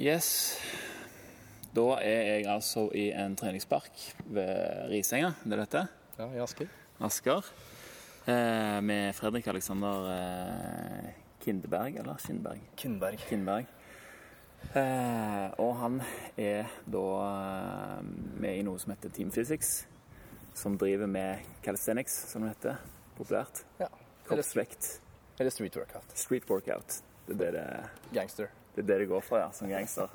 Yes. Da er jeg altså i en treningspark ved Risenga, det er dette? Ja, i Asker. Asker. Eh, med Fredrik Alexander eh, Kindeberg, eller Kindberg? Kindberg. Kindberg. Eh, og han er da eh, med i noe som heter Team Physics. Som driver med calisthenics, som det heter populært. Ja. Eller, Kroppsvekt. eller street workout. Street workout. Det er det, Gangster. Det, er det det går for, ja, som gangster.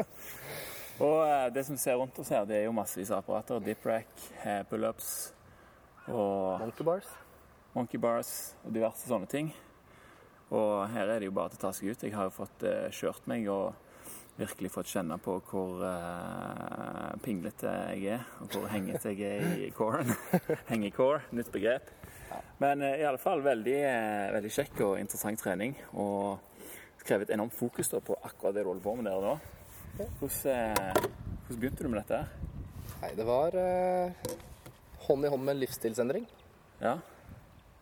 Og eh, det som vi ser rundt oss her, det er jo massevis av apparater. Dip rack, eh, pullups og Monkey bars. monkey bars og diverse sånne ting. Og her er det jo bare til å ta seg ut. Jeg har jo fått eh, kjørt meg og virkelig fått kjenne på hvor eh, pinglete jeg er, og hvor hengete jeg er i coren. Hengecore, nytt begrep. Men eh, i alle fall veldig, eh, veldig kjekk og interessant trening. Og krever et enormt fokus da, på akkurat det du holder på med der og da. Hvordan, eh, hvordan begynte du med dette? Nei, det var eh, hånd i hånd med en livsstilsendring. Ja,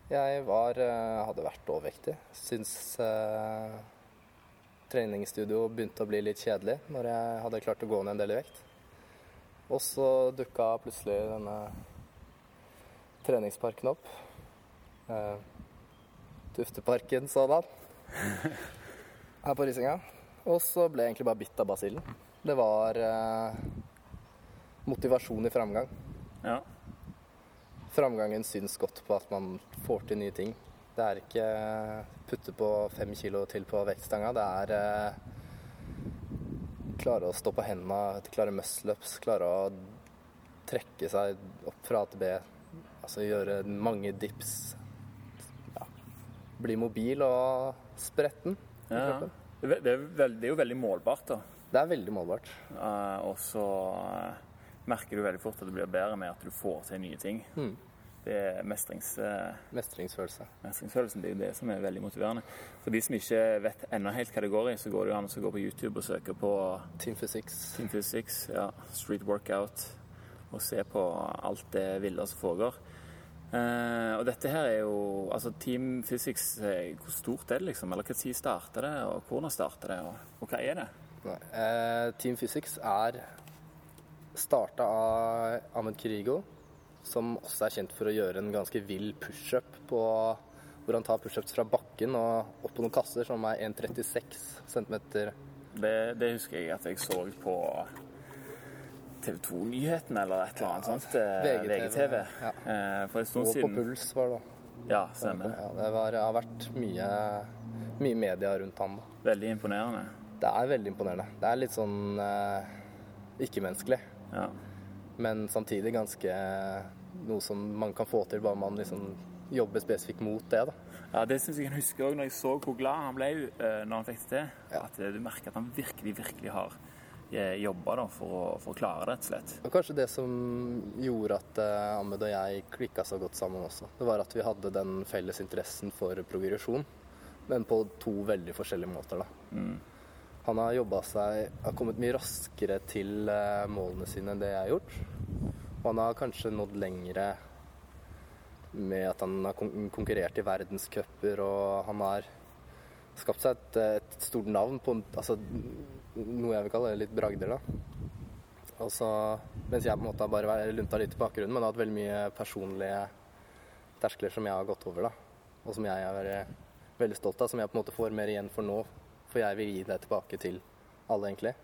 Jeg var, eh, hadde vært overvektig. Syns eh, treningsstudio begynte å bli litt kjedelig når jeg hadde klart å gå ned en del i vekt. Og så dukka plutselig denne treningsparken opp. Eh, Tufteparken sådan. Her på Risinga. Og så ble jeg egentlig bare bitt av basillen. Det var eh, motivasjon i framgang. ja. Framgangen syns godt på at man får til nye ting. Det er ikke putte på fem kilo til på vektstanga. Det er eh, klare å stå på hendene, klare muscle-ups, klare å trekke seg opp fra A til B. Altså gjøre mange dips. Ja. Bli mobil og spretten i kroppen. Det, er det er jo veldig målbart, da. Det er veldig målbart. Uh, og så eh, merker du veldig fort at det blir bedre med at du får til nye ting. Mm. Det er mestrings, uh, Mestringsfølelse. mestringsfølelsen. Det er jo det som er veldig motiverende. For de som ikke vet ennå helt hva det går i, så går det jo an å gå på YouTube og søke på Team Physics. Team Physics, ja, Street Workout, og se på alt det ville som foregår. Eh, og dette her er jo Altså, Team Physics, eh, hvor stort er det, liksom? Eller når starter det, og hvordan starter det, og, og hva er det? Eh, Team Physics er starta av Ahmed Kirigo, som også er kjent for å gjøre en ganske vill pushup på hvor han tar pushups fra bakken og opp på noen kasser som er 1,36 cm. Det, det husker jeg at jeg så på TV 2-nyhetene eller et eller annet sånt. eh, VGTV, ja. Eh, For en stund Og på puls, var det da. Ja, stemmer. Ja, det var, har vært mye, mye media rundt han. da. Veldig imponerende. Det er veldig imponerende. Det er litt sånn eh, ikke-menneskelig, Ja. men samtidig ganske noe som man kan få til bare man liksom jobber spesifikt mot det. da. Ja, Det syns jeg kan husker òg når jeg så hvor glad han ble uh, når han fikk det til. Ja. At eh, du merker at han virkelig, virkelig har jobba for, å- for å klare det, rett og slett. Og kanskje det som gjorde at eh, Ahmed og jeg klikka så godt sammen også, det var at vi hadde den felles interessen for progresjon, men på to veldig forskjellige måter. da. Han har jobba seg Har kommet mye raskere til eh, målene sine enn det jeg har gjort. Og han har kanskje nådd lengre med at han har konkurrert i verdenscuper, og han har skapt seg et, et stort navn på altså, noe jeg vil kalle litt bragder. da. Og så, mens jeg på en måte har bare lunta litt i bakgrunnen, men har hatt veldig mye personlige terskler som jeg har gått over, da. Og som jeg er veldig stolt av, som jeg på en måte får mer igjen for nå. For jeg vil gi det tilbake til alle, egentlig.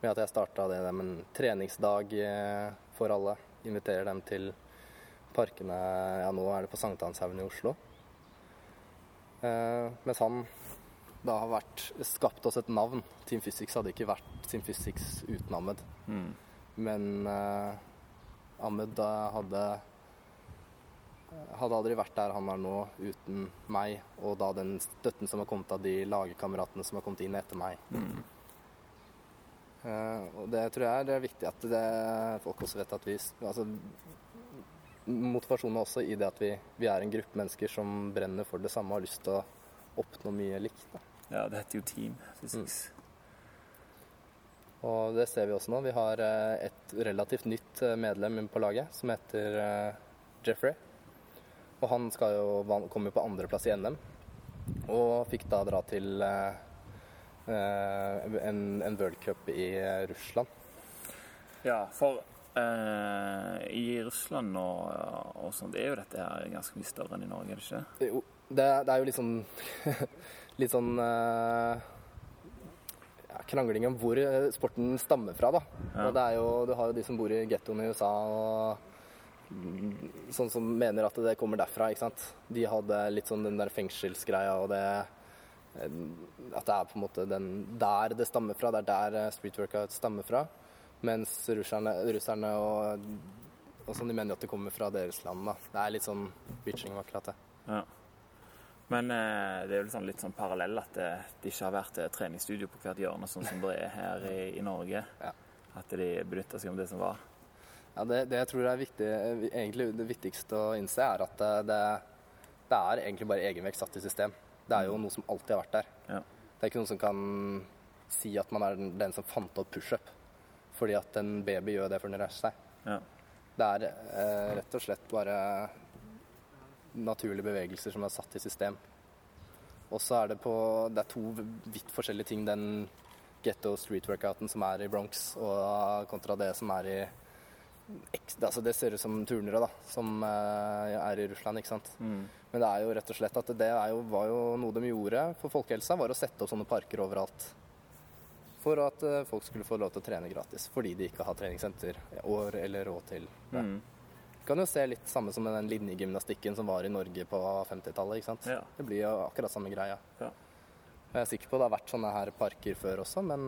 Med at jeg starta det med en treningsdag eh, for alle. Inviterer dem til parkene Ja, nå er det på Sankthanshaugen i Oslo. Eh, mens han da har vært, skapt oss et navn. Team Physics hadde ikke vært Team Physics uten Ahmed. Men eh, Ahmed hadde hadde aldri vært der han er nå uten meg, og da den støtten som har kommet av de lagkameratene som har kommet inn etter meg. Eh, og det tror jeg er viktig at det, folk også vet at vi altså, Motivasjonen er også i det at vi, vi er en gruppe mennesker som brenner for det samme og har lyst til å oppnå mye likt. Da. Ja, det heter jo Team Physics. Og det ser vi også nå. Vi har eh, et relativt nytt eh, medlem på laget som heter eh, Jeffrey. Og han skal jo, komme på andreplass i NM. Og fikk da dra til en, en World Cup i Russland. Ja, for eh, i Russland og, og det er jo dette her ganske mye større enn i Norge, er det ikke? Jo, det, det er jo litt sånn Litt sånn eh, ja, krangling om hvor eh, sporten stammer fra, da. Ja. Og det er jo, du har jo de som bor i gettoen i USA og sånn som mener at det kommer derfra, ikke sant. De hadde litt sånn den der fengselsgreia og det eh, At det er på en måte den der det stammer fra. Det er der street workout stammer fra. Mens russerne, russerne og, og sånn, de mener jo at det kommer fra deres land, da. Det er litt sånn bitching akkurat det. Ja. Men eh, det er jo sånn, litt sånn parallell at det, det ikke har vært eh, treningsstudio på hvert hjørne, sånn som det er her i, i Norge. Ja. At de benytta seg om det som var. Ja, det, det jeg tror er viktig, egentlig det viktigste å innse, er at det, det, det er egentlig bare egenvekt satt i system. Det er jo noe som alltid har vært der. Ja. Det er ikke noen som kan si at man er den, den som fant opp pushup. Fordi at en baby gjør det før den reiser seg. Ja. Det er eh, rett og slett bare naturlige bevegelser som er satt i system. Og så er det på Det er to vidt forskjellige ting, den getto street-workouten som er i Bronx, og kontra det som er i Altså det ser ut som turnere, da, som eh, er i Russland, ikke sant. Mm. Men det er jo rett og slett at det er jo, var jo noe de gjorde for folkehelsa, var å sette opp sånne parker overalt. For at eh, folk skulle få lov til å trene gratis, fordi de ikke har treningssenter år eller råd til det. Mm. Kan jo se litt samme som den linjegymnastikken som var i Norge på 50-tallet. ikke? Ja. Det blir jo akkurat samme greia. Ja. Jeg er sikker på det har vært sånne her parker før også, men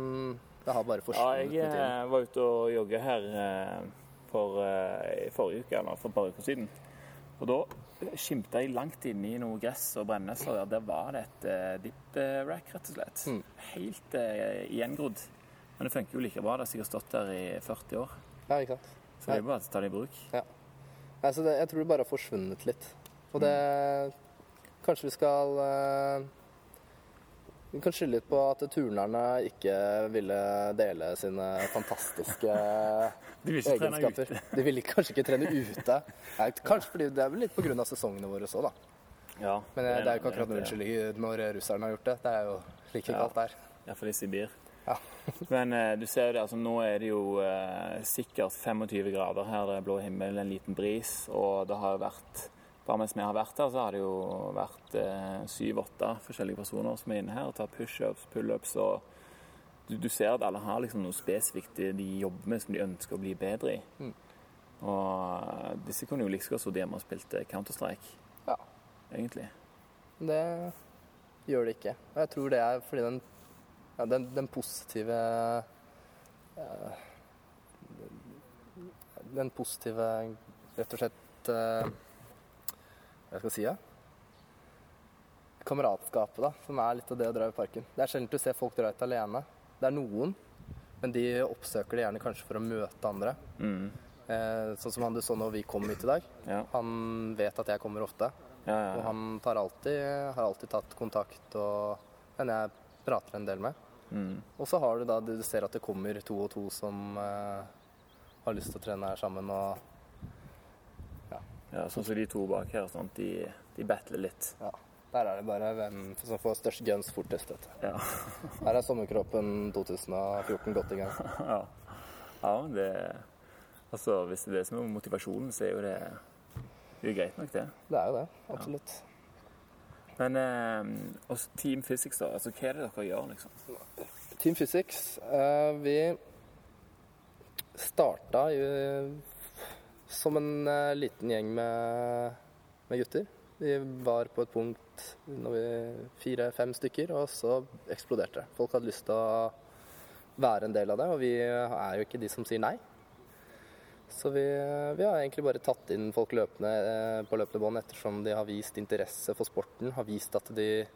det har bare Ja, forsvunnet jeg litt inn. eh, var ute og jogga her eh, for, i forrige uke, eller for et par uker siden. Og da skimta jeg langt inne i noe gress og brennesler. Der var det et uh, dip-rack, rett og slett. Mm. Helt uh, gjengrodd. Men det funker jo like bra. Det har sikkert stått der i 40 år. Ja, ikke sant? Så det er bare å ta det i bruk. Nei, så det, jeg tror det bare har forsvunnet litt. Og det Kanskje vi skal eh, Vi kan skylde litt på at turnerne ikke ville dele sine fantastiske de vil egenskaper. De ville kanskje ikke trene ute. Nei, kanskje fordi det er vel litt pga. sesongene våre òg, da. Ja, Men eh, det er jo ikke akkurat noen noe unnskyldning når russerne har gjort det. Det er jo like Ja. kaldt der. Iallfall i Sibir. Ja. Men eh, du ser jo det, altså nå er det jo eh, sikkert 25 grader her. Det er blå himmel, en liten bris. Og det har jo vært Bare mens vi har vært her, så har det jo vært eh, syv-åtte forskjellige personer som er inne her og tar pushups, pullups og du, du ser at alle har liksom noe spesifikt de jobber med som de ønsker å bli bedre i. Mm. Og eh, disse kunne jo like godt sittet hjemme og spilt eh, Counter-Strike, Ja. egentlig. Det gjør det ikke. Og jeg tror det er fordi den, ja, den, den positive eh, Den positive Rett og slett Hva skal jeg si? Ja? Kameratskapet, da, som er litt av det å dra i parken. Det er sjelden du ser folk dra ut alene. Det er noen, men de oppsøker det gjerne kanskje for å møte andre. Mm. Eh, sånn som han du så når vi kom hit i dag. Ja. Han vet at jeg kommer ofte. Ja, ja, Og han tar alltid, har alltid tatt kontakt, og en jeg prater en del med. Mm. Og så har du da, du ser at det kommer to og to som eh, har lyst til å trene her sammen, og Ja, sånn som de to bak her, sånn, de, de battler litt. ja. Der er det bare hvem som får størst guns fortest, vet du. Ja. Her er sommerkroppen 2014 godt i gang. ja. ja men det Altså, hvis det er det som er motivasjonen, så er jo det, det er greit nok, det. Det er jo det, absolutt. Men eh, og Team Physics, da. Altså, hva er det dere gjør, liksom? Team Physics, eh, vi starta i, som en eh, liten gjeng med, med gutter. Vi var på et punkt når vi fire-fem stykker, og så eksploderte det. Folk hadde lyst til å være en del av det, og vi er jo ikke de som sier nei. Så vi, vi har egentlig bare tatt inn folk løpende eh, på løpende bånd ettersom de har vist interesse for sporten, har vist at de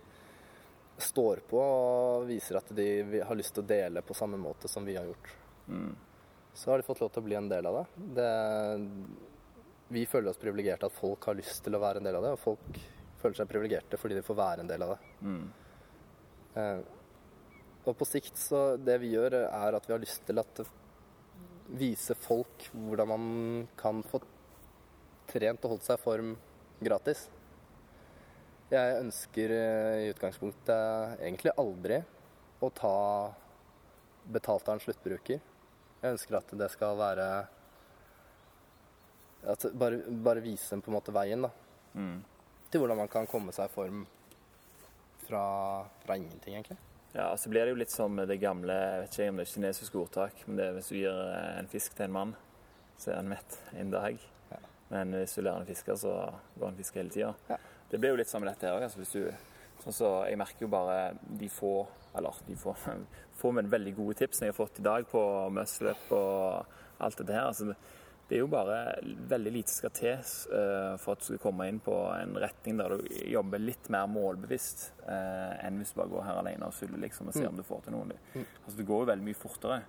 står på og viser at de har lyst til å dele på samme måte som vi har gjort. Mm. Så har de fått lov til å bli en del av det. det vi føler oss privilegerte at folk har lyst til å være en del av det, og folk føler seg privilegerte fordi de får være en del av det. Mm. Eh, og på sikt så det vi gjør, er at vi har lyst til at vise folk hvordan man kan få trent og holdt seg i form gratis. Jeg ønsker eh, i utgangspunktet egentlig aldri å ta betalt av en sluttbruker. Jeg ønsker at det skal være bare, bare vise dem på en måte veien da, Mm. til hvordan man kan komme seg i form fra, fra ingenting, egentlig. Ja, så blir det jo litt som det gamle jeg vet ikke om det er kinesisk ordtak, men det er hvis du gir eh, en fisk til en mann, så er han mett en dag. Ja. Men hvis du lærer han å fiske, så går han fisk hele tida. Ja. Det blir jo litt som dette her òg. Altså, hvis du- så jeg merker jo bare de få Eller de få, få men veldig gode tipsene jeg har fått i dag på muscle-up og alt dette her. altså det er jo bare veldig lite skal til eh, for at du skal komme inn på en retning der du jobber litt mer målbevisst eh, enn hvis du bare går her alene og suller liksom, og ser om du får til noe. Altså, det går jo veldig mye fortere.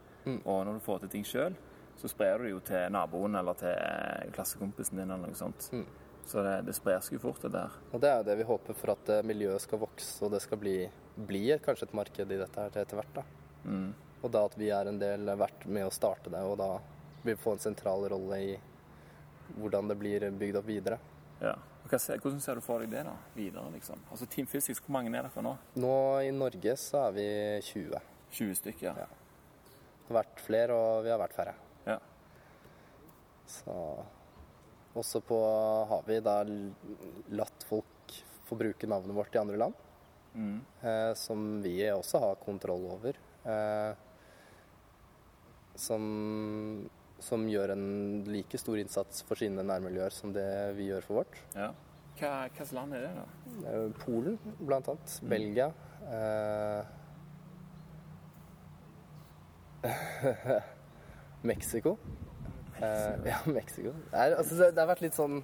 Og når du får til ting sjøl, så sprer du det jo til naboen eller til klassekompisen din eller noe sånt. Så det, det sprer seg jo fort, det der. Og det er jo det vi håper for at eh, miljøet skal vokse, og det skal bli, bli kanskje et marked i dette her etter hvert. da. Mm. Og da at vi er en del vært med å starte det, og da vil få en sentral rolle i hvordan det blir bygd opp videre. Ja. Ser- hvordan ser du for deg det da, videre? liksom? Altså Team Physics, hvor mange er dere nå? Nå i Norge så er vi 20. 20 stykker? Ja. Det har vært flere, og vi har vært færre. ja. Så Også på har vi da latt folk få bruke navnet vårt i andre land. Mm. eh, som vi også har kontroll over. Eh, som, som gjør en like stor innsats for sine nærmiljøer som det vi gjør for vårt. ja. Hva hvilket land er det, da? Eh, Polen, blant annet. Belgia. Eh, Mexico. Eh, ja, Mexico. Det, er, altså, det, det har vært litt sånn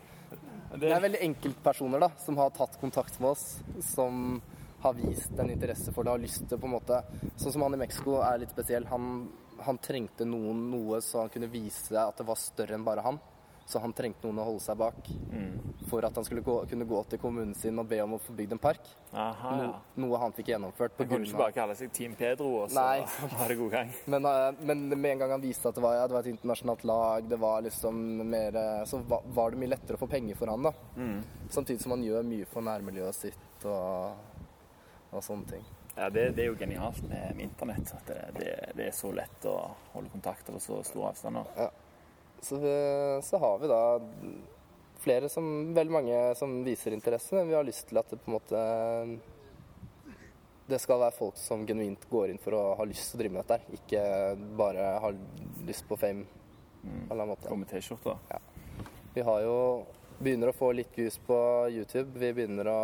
Det er veldig enkeltpersoner da, som har tatt kontakt med oss, som har vist en interesse for det, har lyst til på en måte Sånn som han i Mexico er litt spesiell. Han, han trengte noen noe så han kunne vise at det var større enn bare han. Så han trengte noen å holde seg bak for at han skulle gå, kunne gå til kommunen sin og be om å få bygd en park. Aha, No, ja. noe han fikk gjennomført. På Han kunne ikke bare kalle seg Team Pedro, og så Nei. var det god gang. men, eh, men med en gang han viste at det var, ja, det var et internasjonalt lag, det var liksom mer eh, Så var, var det mye lettere å få penger for han, da. Samtidig som han gjør mye for nærmiljøet sitt og, og sånne ting. Ja, det, det er jo genialt med, med internett. At det, det, det er så lett å holde kontakt over så store avstander. Så, så har vi da flere som Veldig mange som viser interesse, men vi har lyst til at det på en måte Det skal være folk som genuint går inn for å ha lyst til å drive med dette. Ikke bare har lyst på fame. på en måte. Kommer T-skjorter. Vi har jo begynner å få litt views på YouTube. Vi begynner å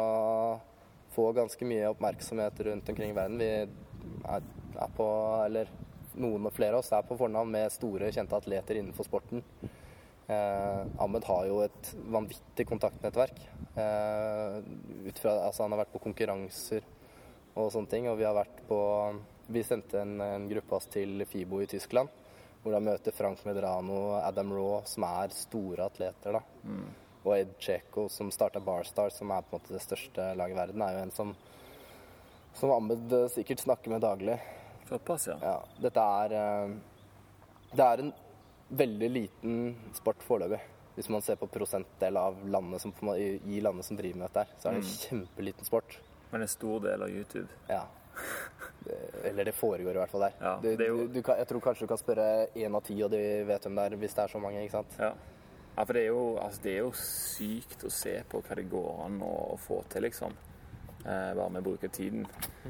få ganske mye oppmerksomhet rundt omkring i verden. Vi er, er på, eller noen og flere av oss er på fornavn med store, kjente atleter innenfor sporten. Eh, Ahmed har jo et vanvittig kontaktnettverk. Eh, fra, altså han har vært på konkurranser og sånne ting, og vi har vært på Vi sendte en, en gruppe oss til FIBO i Tyskland, hvor de møter Frank Medrano, Adam Raw, som er store atleter. da. Og Ed Cheko, som starta Barstar, som er på en måte det største laget i verden, er jo en som, som Ahmed eh, sikkert snakker med daglig. Såpass, ja. Ja, dette er eh, Det er en veldig liten sport foreløpig. Hvis man ser på prosentdel av landet som, i, landet som driver med dette, her, så er det en kjempeliten sport. Men en stor del av YouTube. Ja. Det- Eller det foregår i hvert fall der. Ja, det er jo- du, du jeg tror kanskje du kan spørre én av ti, og de vet hvem det er, hvis det er så mange. ikke sant? Ja. ja, for det er, jo, altså, det er jo sykt å se på hva det går an å, få til, liksom. Eh, bare med å bruke tiden. Eh,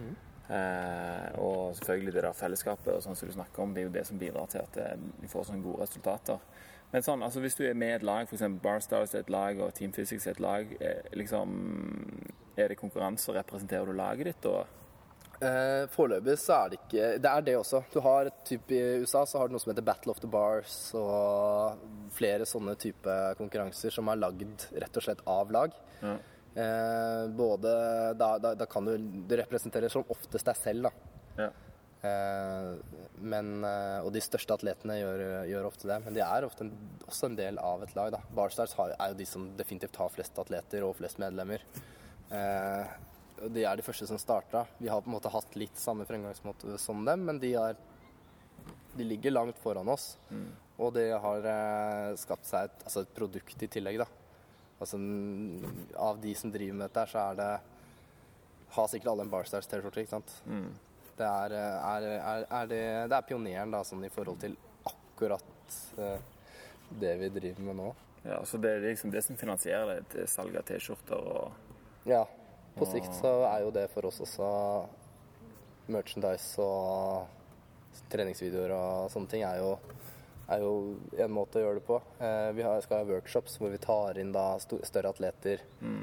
og selvfølgelig det der fellesskapet og sånn som du snakker om, det er jo det som bidrar til at eh, vi får sånne gode resultater. Men sånn, altså hvis du er med i et lag, f.eks. Barstars er et lag og Team Physics er et lag, eh, liksom Er det konkurranse, og representerer du laget ditt da? Eh, Foreløpig så er det ikke Det er det også. Du har et typ I USA så har du noe som heter Battle of the Bars og flere sånne type konkurranser som er lagd rett og slett av lag. Ja. Eh, både da, da, da kan du Du representerer som oftest deg selv, da. Ja. Eh, men, eh, og de største atletene gjør, gjør ofte det, men de er ofte en, også en del av et lag. da. Barstars har, er jo de som definitivt har flest atleter og flest medlemmer. Eh, de er de første som starta. Vi har på en måte hatt litt samme fremgangsmåte som dem, men de, er, de ligger langt foran oss. Og det har eh, skapt seg et, altså et produkt i tillegg, da. Altså, av de som driver med dette, så er det Har sikkert alle en Barstars-T-skjorte, ikke sant? Det er, er, er, er det, det er pioneren da, sånn i forhold til akkurat eh, det vi driver med nå. Ja, Så det er liksom det som finansierer det salg av T-skjorter og Ja. På sikt så er jo det for oss også merchandise og treningsvideoer og sånne ting er jo, er jo en måte å gjøre det på. Eh, vi skal ha workshops hvor vi tar inn da større atleter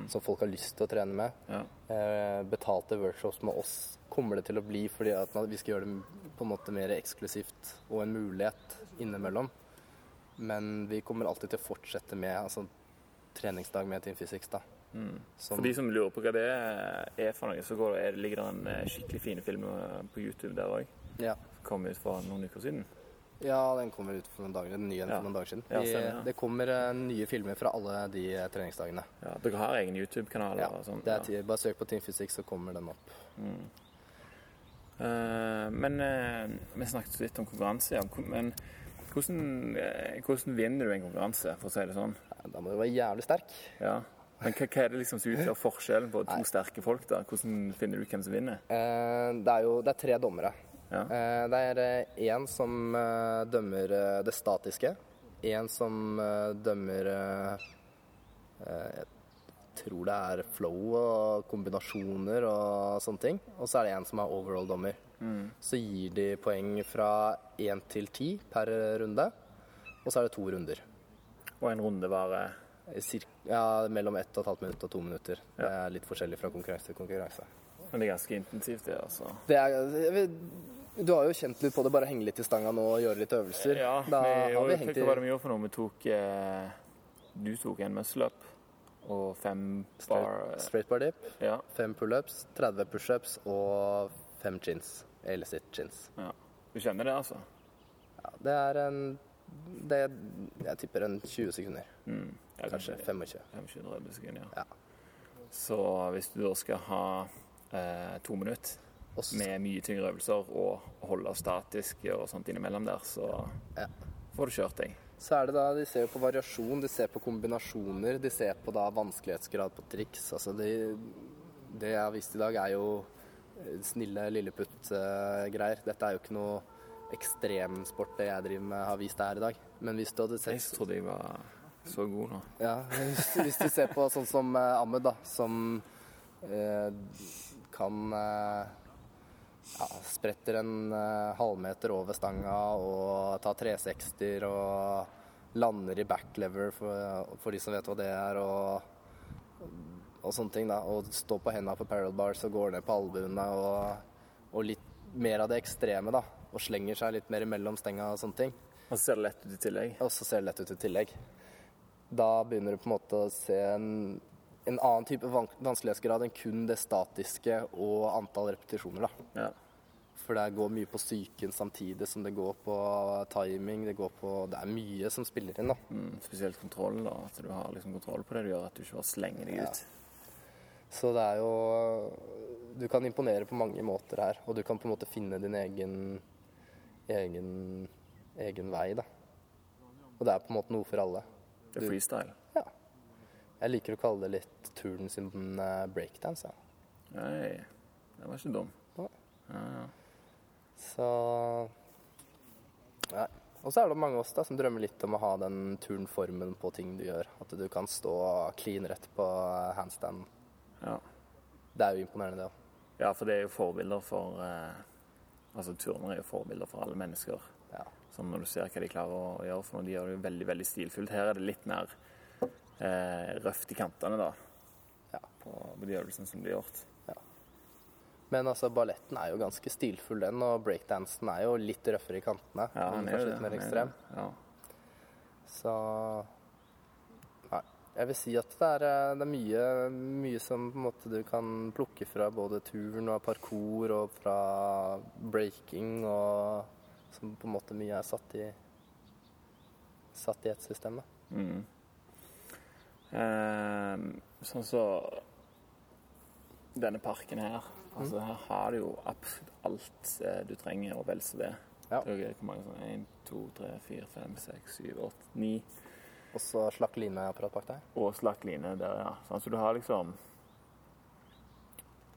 som folk har lyst til å trene med. Ja. Eh, betalte workshops med oss kommer det til å bli fordi at vi skal gjøre det på en måte mer eksklusivt og en mulighet innimellom. Men vi kommer alltid til å fortsette med altså, treningsdag med Team Physics. da. Som, For de som lurer på hva det er for noe, så går det, er ligger det en skikkelig fine film eh, på YouTube der òg. ja. Kom ut for noen uker siden. Ja, den kommer ut for noen dager, den nye Ja. for noen dager siden. Ja, stemmer, ja. Det kommer eh, nye filmer fra alle de eh, treningsdagene. Ja, Dere har egen YouTube-kanal? Ja, sånn? Bare søk på Team Fysikk, så kommer den opp. Eh, men uh, vi snakket litt om konkurranse. Men hvordan, hvordan vinner du en konkurranse, for å si det sånn? Da må du være jævlig sterk. Ja. Men hva, hva er det liksom som utgjør forskjellen på to sterke folk? da? Hvordan finner du hvem som vinner? Eh, Det er jo det er tre dommere. Ja. Eh, Det er én som eh, dømmer eh, det statiske. En som eh, dømmer eh, eh, Jeg tror det er flow og kombinasjoner og sånne ting. Og så er det en som er overall-dommer. Så gir de poeng fra én til ti per runde. Og så er det to runder. Og en runde varer ja, mellom ett og et halvt minutt og to minutter. Det er litt forskjellig fra konkurranse til konkurranse. Men det er ganske intensivt, det, altså. Det er, du har jo kjent litt på det, bare henge litt i stanga nå og gjøre litt øvelser. Ja, da vi, har vi hengt hva var det i vi gjorde for noe? Vi tok eh, Du tok en muscle up og fem bar straight, bar dip, Ja. fem pullups, 30 pushups og fem chins. Eller sitt chins. ja. Du kjenner det, altså? Ja, det er en det, Jeg tipper en 20 sekunder. Mm. Ja, Kanskje 25. 25-30 sekunder. Ja. Så hvis du da skal ha eh, to minutter med mye tyngre øvelser og holde statisk og sånt innimellom der, så Ja. får du kjørt deg. Så er det da, De ser jo på variasjon, de ser på kombinasjoner, de ser på da vanskelighetsgrad på triks. altså de, Det jeg har vist i dag, er jo eh, snille lilleputt-greier. Dette er jo ikke noe ekstremsport det jeg driver med, har vist deg her i dag. Men hvis du hadde Jeg trodde jeg var så god nå. ja, hvis, hvis du ser på sånn som eh, Ahmed, da, som eh, kan eh, ja, spretter en uh, halvmeter over stanga og tar 360-er og lander i backlever, for, for de som vet hva det er, og, og sånne ting. da, Og står på hendene på parallel bars og går ned på albuene og, og litt mer av det ekstreme, da. Og slenger seg litt mer mellom stenga og sånne ting. Og så ser det lett ut i tillegg. Og så ser det lett ut i tillegg. Da begynner du på en måte å se en, en annen type vanskelighetsgrad enn kun det statiske og antall repetisjoner. da. Ja. For det går mye på psyken samtidig som det går på timing. Det, går på, det er mye som spiller inn, da. Mm, spesielt kontroll, da. At du har liksom kontroll på det du gjør, at du ikke bare slenger deg Ja. ut. Så det er jo Du kan imponere på mange måter her, og du kan på en måte finne din egen egen, egen vei, da. Og det er på en måte noe for alle. Det er freestyle. Jeg liker å kalle det litt turnen sin eh, breakdance, ja. Nei, det var ikke dum. Ja. Ja, ja. Så Nei. Og så er det mange av oss da som drømmer litt om å ha den turnformen på ting du gjør. At du kan stå clean rett på handstand. ja. Det er jo imponerende, det òg. Ja, for det er jo forbilder for eh, Altså turnere er jo forbilder for alle mennesker. Ja. Sånn når du ser hva de klarer å gjøre for noe. De gjør det jo veldig veldig stilfullt. Her er det litt mer eh, røft i kantene, da. Ja. På, på de øvelsene som blir gjort. Ja. Men altså, balletten er jo ganske stilfull, den. Og breakdansen er jo litt røffere i kantene. Ja, den er jo litt mer er ekstrem. Ja. Så Nei. Jeg vil si at det er, eh, det er mye, mye som på en måte du kan plukke fra både turn og parkour og fra breaking og Som på en måte mye er satt i Satt i ett system. da. Mm. Eh, sånn så denne parken her. Altså Her har du jo absolutt alt eh, du trenger, og vel så det. Ja. Hvor mange sånn? 1, 2, 3, 4, 5, 6, 7, 8, 9. Og så slakk lineapparat bak deg. Og slakk line der, ja. Sånn, så du har liksom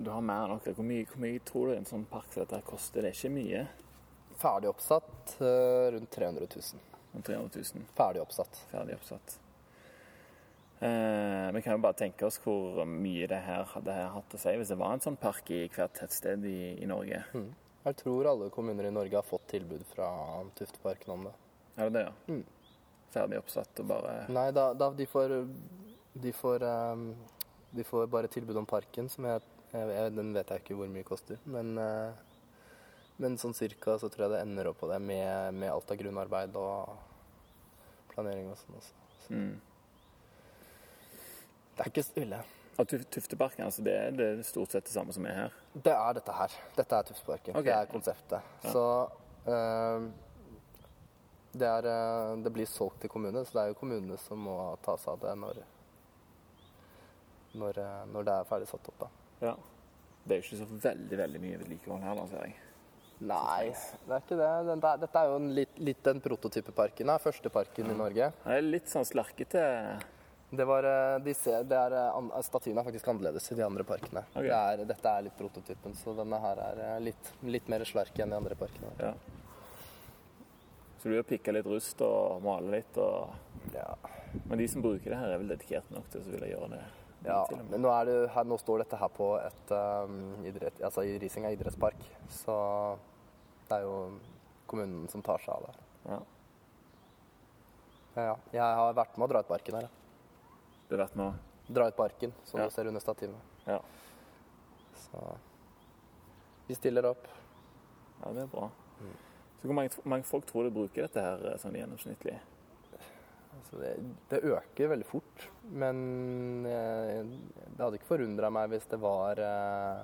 Du har mer enn nok. Hvor mye, hvor mye tror du en sånn park som dette koster? Det er ikke mye. Ferdig oppsatt eh, rundt 300 000. Om 300 000 Ferdig oppsatt. ferdig oppsatt. Eh, vi kan jo bare tenke oss hvor mye det her hadde hatt å si hvis det var en sånn park i hvert tettsted i, i Norge. Mm. Jeg tror alle kommuner i Norge har fått tilbud fra Tufteparken om det. Er det det, ja? Mm. Ferdig oppsatt og bare Nei, da, da de får De får um, De får bare tilbud om parken, som jeg, jeg, jeg Den vet jeg ikke hvor mye koster. Men, uh, men sånn cirka så tror jeg det ender opp på det med, med alt av grunnarbeid og planering og sånn også. Så mm. Det er ikke så ille. Og Tuf- Tufteparken, altså det, er- det stort sett det samme som er her. Det er dette her. Dette er Tufteparken. Okay. Det er konseptet. Ja. Så øh, det, er, eh, det blir solgt til kommunene, så det er jo kommunene som må ta seg av det når, når, eh, når det er ferdig satt opp. da. Ja. Det er jo ikke så veldig veldig mye vedlikehold her, da, ser jeg. Nei, det er ikke det. Dette er jo en litt, litt den prototypeparken. Første parken i Norge. Det er litt sånn slarkete Det var, eh, de ser, det er, eh, er faktisk annerledes i de andre parkene. Okay. Det er, dette er litt prototypen, så denne her er eh, litt, litt mer slark enn de andre parkene. Ja. Så du har pikka litt rust og male litt, og... Ja. men de som bruker det her, er vel dedikert nok til å ville gjøre det? Ja, men nå, det, her, nå står dette her på et um, idrett, altså i Risinga idrettspark, så det er jo kommunen som tar seg av det. Ja. Ja, ja. Jeg har vært med å dra ut parken her. ja. Det vet nå? Dra ut parken, som Ja. du ser under stativet. Ja. Så vi stiller opp. ja, det er bra. Så hvor mange, mange folk tror du bruker dette her eh, sånn gjennomsnittlig? Altså det, det øker veldig fort, men eh, det hadde ikke forundra meg hvis det var eh,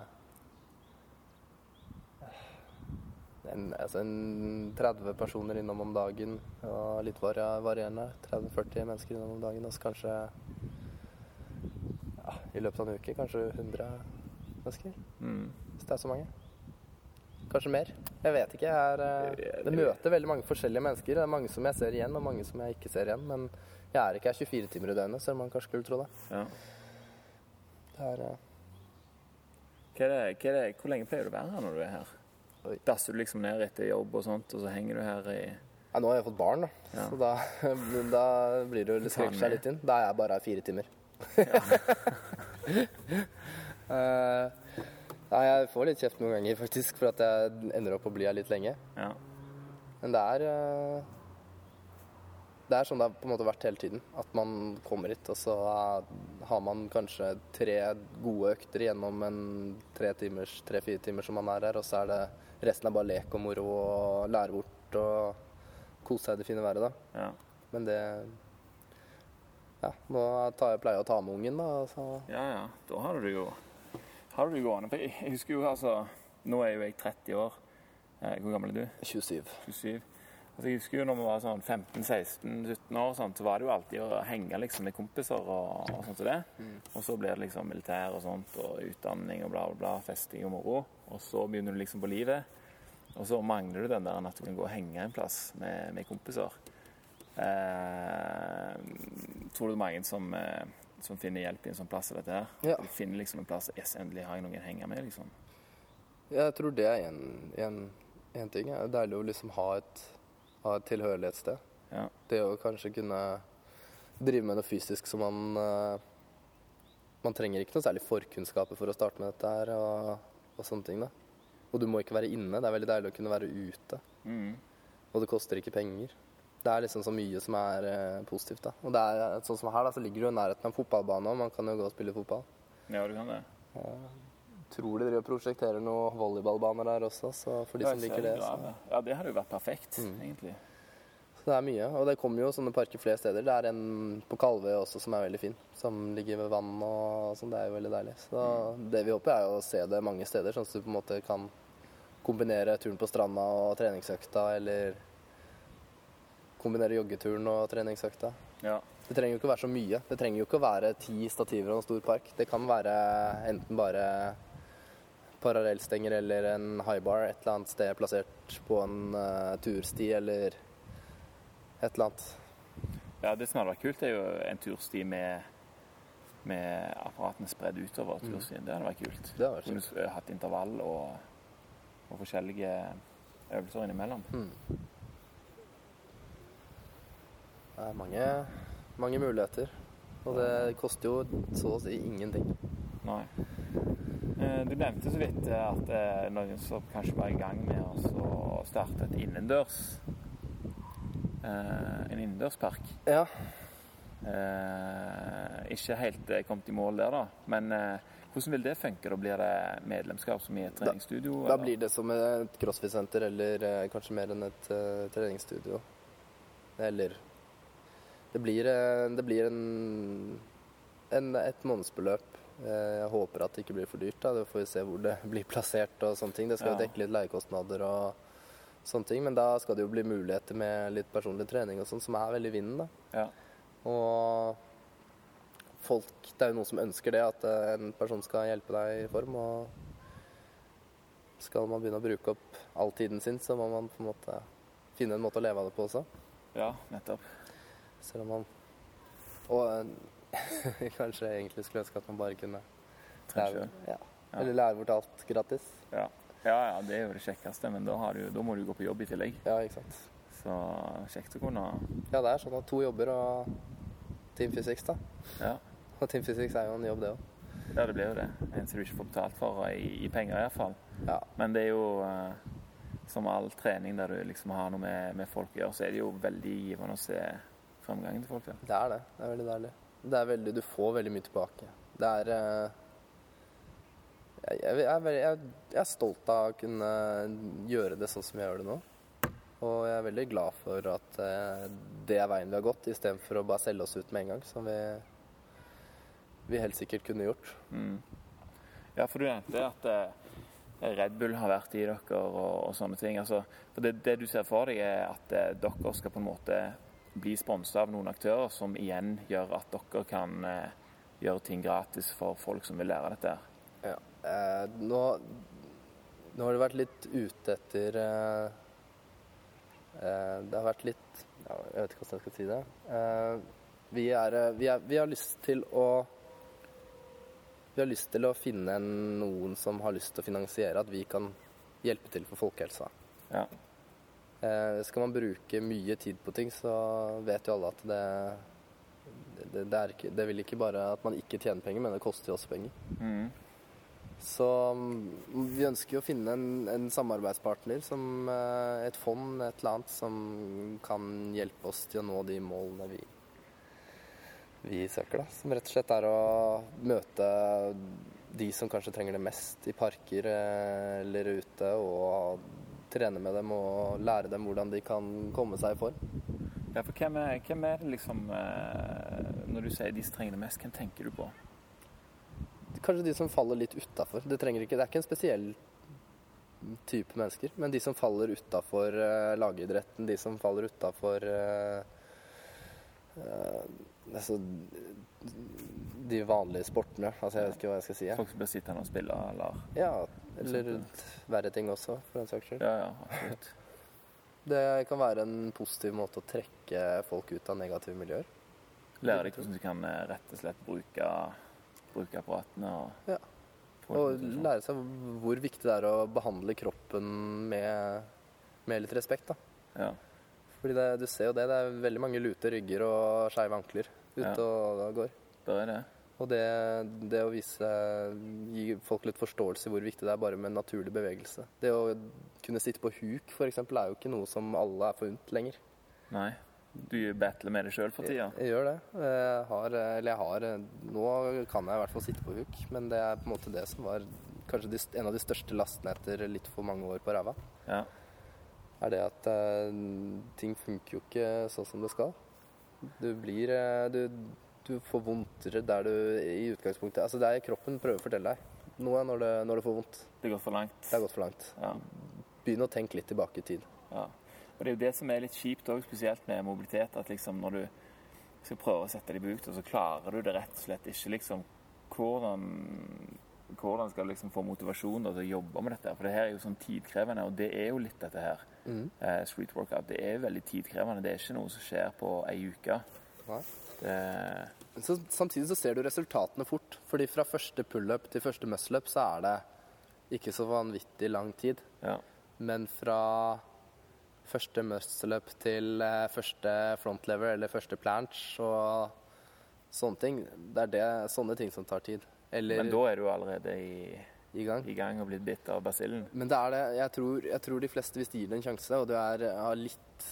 en, altså en 30 personer innom om dagen, og litt varierende. 30-40 mennesker innom om dagen, og så kanskje i løpet av en uke kanskje 100 mennesker, Mm. hvis det er så mange. Kanskje mer. Jeg vet ikke. Jeg er, eh, Det- møter veldig mange forskjellige mennesker. Det er mange som jeg ser igjen, og mange som jeg ikke ser igjen. Men jeg er ikke her 24 timer i døgnet, selv om man kanskje skulle tro det. Ja. det er, eh, Hva er det, hva er det, hvor lenge pleier du å være her når du er her? Oi. Dasser du liksom ned etter jobb og sånt, og så henger du her i ja, nå har jeg fått barn, da. Ja. Så da, da blir det jo skrekker seg litt inn. Da er jeg bare her fire timer. Nei, jeg får litt kjeft noen ganger, faktisk, for at jeg ender opp å bli her litt lenge. Ja. Men det er uh, Det er sånn det har på en måte vært hele tiden. At man kommer hit, og så har man kanskje tre gode økter gjennom en tre timers, tre-fire timer som man er her, og så er det resten er bare lek og moro og lære bort og kose seg i det fine været, da. ja. Men det Ja, nå tar jeg pleier å ta med ungen, da. Så Ja, ja. Da har du det jo har du det gående. For jeg husker jo altså Nå er jo jeg 30 år. Eh, Hvor gammel er du? 27. 27. Altså, jeg husker jo når vi var sånn 15-16-17 år, sånn, så var det jo alltid å henge liksom, med kompiser og, og sånt som det. Og så blir det liksom militær og sånt, og utdanning og bla, bla, bla, festing og moro. Og så begynner du liksom på livet. Og så mangler du den der at du kan gå og henge en plass med, med kompiser. Eh, tror du det er mange som, eh, som finner hjelp i en sånn plass som dette her? Ja. Du finner liksom en plass Yes, endelig har jeg noen å henge med, liksom. Jeg tror det er én ting. Det er deilig å liksom ha et, ha et tilhørighetssted. Ja. Det å kanskje kunne drive med noe fysisk som man eh, Man trenger ikke noe særlig forkunnskaper for å starte med dette her og, og sånne ting. da. Og du må ikke være inne. Det er veldig deilig å kunne være ute. Mm. Og det koster ikke penger. Det er liksom så mye som er eh, positivt. da. Og det er sånn som her, da, så ligger du i nærheten av en fotballbane, og man kan jo gå og spille fotball. ja, du kan det. Tror de driver og prosjekterer noen volleyballbaner der også, så for de som liker det. Så. Ja, det hadde jo vært perfekt, Mm. egentlig. så det er mye. Og det kommer jo sånne parker flere steder. Det er en på Kalvøy også som er veldig fin, som ligger ved vann og sånn. Det er jo veldig deilig. Så det vi håper er jo å se det mange steder, sånn at du på en måte kan kombinere turen på stranda og treningsøkta, eller kombinere joggeturen og treningsøkta. Ja. Det trenger jo ikke å være så mye. Det trenger jo ikke å være ti stativer og en stor park. Det kan være enten bare parallellstenger eller en high bar et eller annet sted plassert på en uh, tursti eller et eller annet. ja, det som hadde vært kult, er jo en tursti med med apparatene spredd utover Mm. turstien. Det hadde vært kult. Det hadde vært Kunne hatt intervall og, og forskjellige øvelser innimellom. Mm. Det er mange, mange muligheter. Og det koster jo så å si ingenting. Nei. Eh, Du nevnte så vidt eh, at er noen som kanskje var i gang med å starte et innendørs eh, en innendørspark. Ja. Eh, ikke helt eh, kommet i mål der, da. Men eh, hvordan vil det funke? Da blir det medlemskap som i et treningsstudio? Da da blir det som et crossfit-senter, eller eh, kanskje mer enn et eh, treningsstudio. Eller Det blir, eh, det blir en, en, et månedsbeløp. Eh, jeg håper at det ikke blir for dyrt. da, Det får vi se hvor det blir plassert og sånne ting. Det skal jo Ja. dekke litt leiekostnader og sånne ting. Men da skal det jo bli muligheter med litt personlig trening og sånn, som er veldig vinden, da. Ja. Og folk Det er jo noen som ønsker det, at eh, en person skal hjelpe deg i form. Og skal man begynne å bruke opp all tiden sin, så må man på en måte finne en måte å leve av det på også. ja, nettopp. Selv om man Og kanskje kanskje egentlig skulle ønske at man bare kunne lære, ja. Ja. Eller lære bort alt gratis. Ja. ja, ja, det er jo det kjekkeste, men da, har du, da må du gå på jobb i tillegg. Ja, ikke sant. Så kjekt å kunne Ja, det er sånn at to jobber og Team Physics, da. Ja, Og Team Physics er jo en jobb, det òg. ja det blir jo det. En som du ikke får betalt for i, i penger, iallfall. Ja. Men det er jo eh, som all trening der du liksom har noe med, med folk å gjøre, så er det jo veldig givende å se fremgangen til folk. Ja. Det er det. Det er veldig deilig. Det er veldig, du får veldig mye tilbake. Det er eh, jeg, jeg, er veldig, jeg, jeg er stolt av å kunne gjøre det sånn som jeg gjør det nå. Og jeg er veldig glad for at eh, det er veien vi har gått, istedenfor å bare selge oss ut med en gang, som vi, vi helt sikkert kunne gjort. Mm. Ja, for du nevnte at eh, Red Bull har vært i dere og, og sånne ting. Altså, for det, det du ser for deg, er at dere skal på en måte bli sponsa av noen aktører, som igjen gjør at dere kan eh, gjøre ting gratis for folk som vil lære dette. Ja. Eh, nå, nå har det vært litt ute etter eh, eh, Det har vært litt ja, Jeg vet ikke hvordan jeg skal si det. Eh, vi, er, eh, vi, er, vi har lyst til å Vi har lyst til å finne noen som har lyst til å finansiere at vi kan hjelpe til for folkehelsa. Ja. Eh, skal man bruke mye tid på ting, så vet jo alle at det det, det, er ikke, det vil ikke bare at man ikke tjener penger, men det koster jo også penger. Mm. Så mm, vi ønsker jo å finne en, en samarbeidspartner, som eh, et fond, et eller annet, som kan hjelpe oss til å nå de målene vi, vi søker. da. Som rett og slett er å møte de som kanskje trenger det mest i parker eh, eller ute, og trene med dem og lære dem hvordan de kan komme seg i form. Ja, for hvem er, hvem er det liksom eh, Når du sier de som trenger det mest, hvem tenker du på? Kanskje de som faller litt utafor. Det, det er ikke en spesiell type mennesker, men de som faller utafor uh, lagidretten, de som faller utafor altså, de vanlige sportene. Altså, jeg vet ikke hva jeg skal si. jeg. Folk som blir sittende og spille, eller Ja, eller verre ting også, for den saks skyld. Ja, ja, absolutt. Det kan være en positiv måte å trekke folk ut av negative miljøer. Lære deg hvordan du kan eh, rett og slett bruke, bruke apparatene og Ja. Og lære seg hvor viktig det er å behandle kroppen med, med litt respekt. da. Ja. Fordi det, du ser jo det, det er veldig mange lute rygger og skeive ankler ute Ja. og går. Det er det. Og det, det å vise, gi folk litt forståelse i hvor viktig det er bare med naturlig bevegelse. Det å kunne sitte på huk f.eks. er jo ikke noe som alle er forunt lenger. Nei. Du battler med det sjøl for tida. Jeg gjør det. Jeg har, eller jeg har Nå kan jeg i hvert fall sitte på huk, men det er på en måte det som var kanskje en av de største lastene etter litt for mange år på ræva. Ja. Er det at eh, ting funker jo ikke sånn som det skal. Du blir eh, du, du får vondtere der du i utgangspunktet Altså det er kroppen prøver å fortelle deg noe når det, når det får vondt. Det går for langt. Det er gått for langt. Ja. Begynn å tenke litt tilbake i tid. ja. Og det er jo det som er litt kjipt òg, spesielt med mobilitet. At liksom når du skal prøve å sette det i bruk, og så klarer du det rett og slett ikke. liksom Hvordan, hvordan skal du liksom få motivasjon da, til å jobbe med dette? For det her er jo sånn tidkrevende, og det er jo litt dette her. Eh, street workout. Det er veldig tidkrevende. Det er ikke noe som skjer på ei uke. Det, så, samtidig så ser du resultatene fort. Fordi fra første pullup til første muscleup så er det ikke så vanvittig lang tid. Ja. Men fra første muscleup til eh, første frontlever eller første planche og sånne ting, det er det, sånne ting som tar tid. Eller Men da er du allerede i, i gang. i gang og blitt bitt av basillen. Men det er det. Jeg tror, jeg tror de fleste, hvis de gir det en sjanse, og du er, har litt,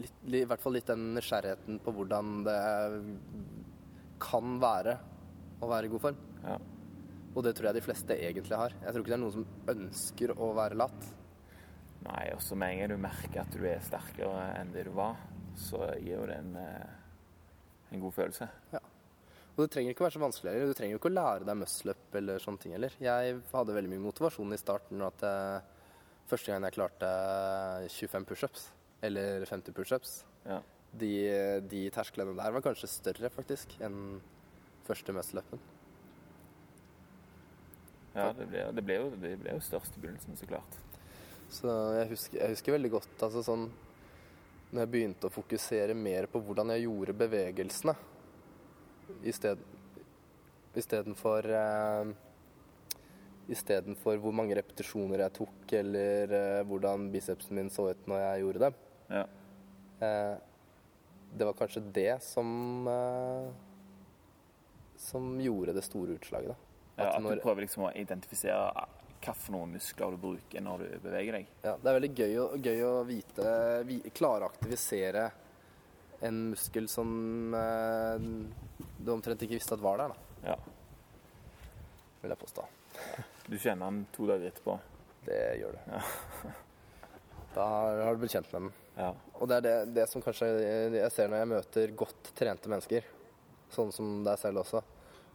litt I hvert fall litt den nysgjerrigheten på hvordan det kan være å være i god form. Ja. Og det tror jeg de fleste egentlig har. Jeg tror ikke det er noen som ønsker å være latt. Nei, også med en gang du merker at du er sterkere enn det du var, så gir jo det en, eh, en god følelse. Og det trenger ikke være så vanskelig heller. Du trenger jo ikke å lære deg muscle-up eller sånne ting heller. Jeg hadde veldig mye motivasjon i starten. At jeg, første gang jeg klarte 25 pushups, eller 50 pushups, Ja. de, de tersklene der var kanskje større faktisk enn første muscle-upen. Ja, det ble, det ble, jo, det ble jo størst i begynnelsen, så klart. Så jeg husker, jeg husker veldig godt altså sånn Når jeg begynte å fokusere mer på hvordan jeg gjorde bevegelsene istedenfor eh, Istedenfor hvor mange repetisjoner jeg tok, eller uh, hvordan bicepsen min så ut når jeg gjorde det. Ja. Uh, det var kanskje det som uh, Som gjorde det store utslaget, da. Ja, At at når- du prøver liksom å identifisere for noen muskler du bruker når du beveger deg. Ja, det er veldig gøy gøy å vite vi, Klare å aktivisere en muskel som du omtrent ikke visste at var der, da, Ja. vil jeg påstå. Du kjenner han to dager etterpå. Det gjør du. Da har du blitt kjent med den. Ja. Og det er det, det som kanskje jeg ser når jeg møter godt trente mennesker, sånn som deg selv også.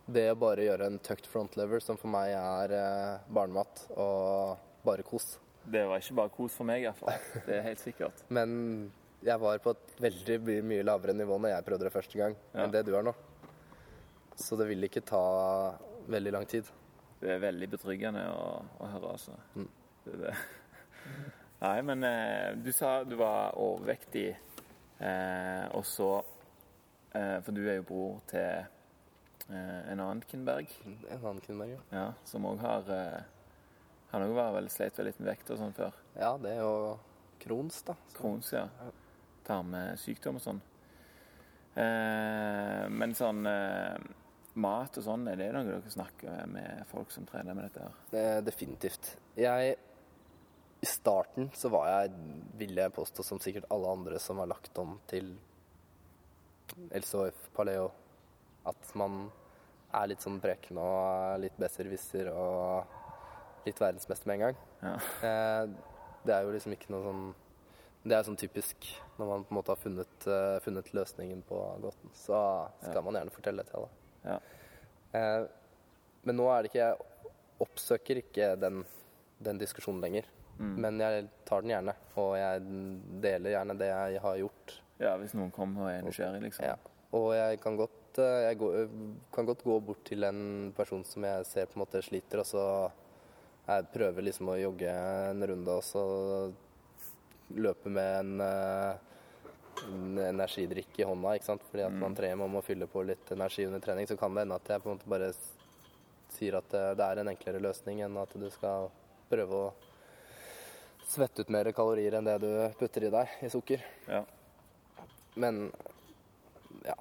Det å bare gjøre en tucked front lever, som for meg er eh, barnemat og bare kos. Det var ikke bare kos for meg, iallfall. Det er helt sikkert. Men jeg var på et veldig mye lavere nivå når jeg prøvde det første gang, Ja. enn det du er nå. Så det vil ikke ta veldig lang tid. Det er veldig betryggende å, å høre, altså. Mm. Det, det. Nei, men eh, du sa du var overvektig, eh, og så eh, For du er jo bror til eh, en annen Kinberg, En annen Kinberg, ja. ja, som òg har eh, Han òg var vel sleit med litt vekt og sånn før. Ja, det er jo Crohns, da. Så- Krons, ja. Tarmsykdom og sånn. Eh, men sånn mat og sånn, er det noe dere snakker med folk som trener med dette her? Definitivt. Jeg I starten så var jeg, vil jeg påstå, som sikkert alle andre som har lagt om til LCHF Paleo, at man er litt sånn breken og litt besserwisser og litt verdensmester med en gang. Ja. Eh, det er jo liksom ikke noe sånn Det er sånn typisk når man på en måte har funnet, eh, funnet løsningen på gåten. Så skal Ja. man gjerne fortelle det til alle. Ja. Eh, men nå er det ikke Jeg oppsøker ikke den, den diskusjonen lenger. Mm. Men jeg tar den gjerne, og jeg deler gjerne det jeg har gjort. ja, hvis noen kommer og er nysgjerrig, liksom. Ja. Og jeg kan godt, eh, jeg går, kan godt gå bort til en person som jeg ser på en måte sliter, og så jeg prøver liksom å jogge en runde, og så løpe med en, eh, en energidrikk i hånda, ikke sant? Fordi at man trener man må fylle på litt energi under trening, så kan det hende at jeg på en måte bare sier at det er en enklere løsning enn at du skal prøve å svette ut mer kalorier enn det du putter i deg i sukker. Ja. Men ja.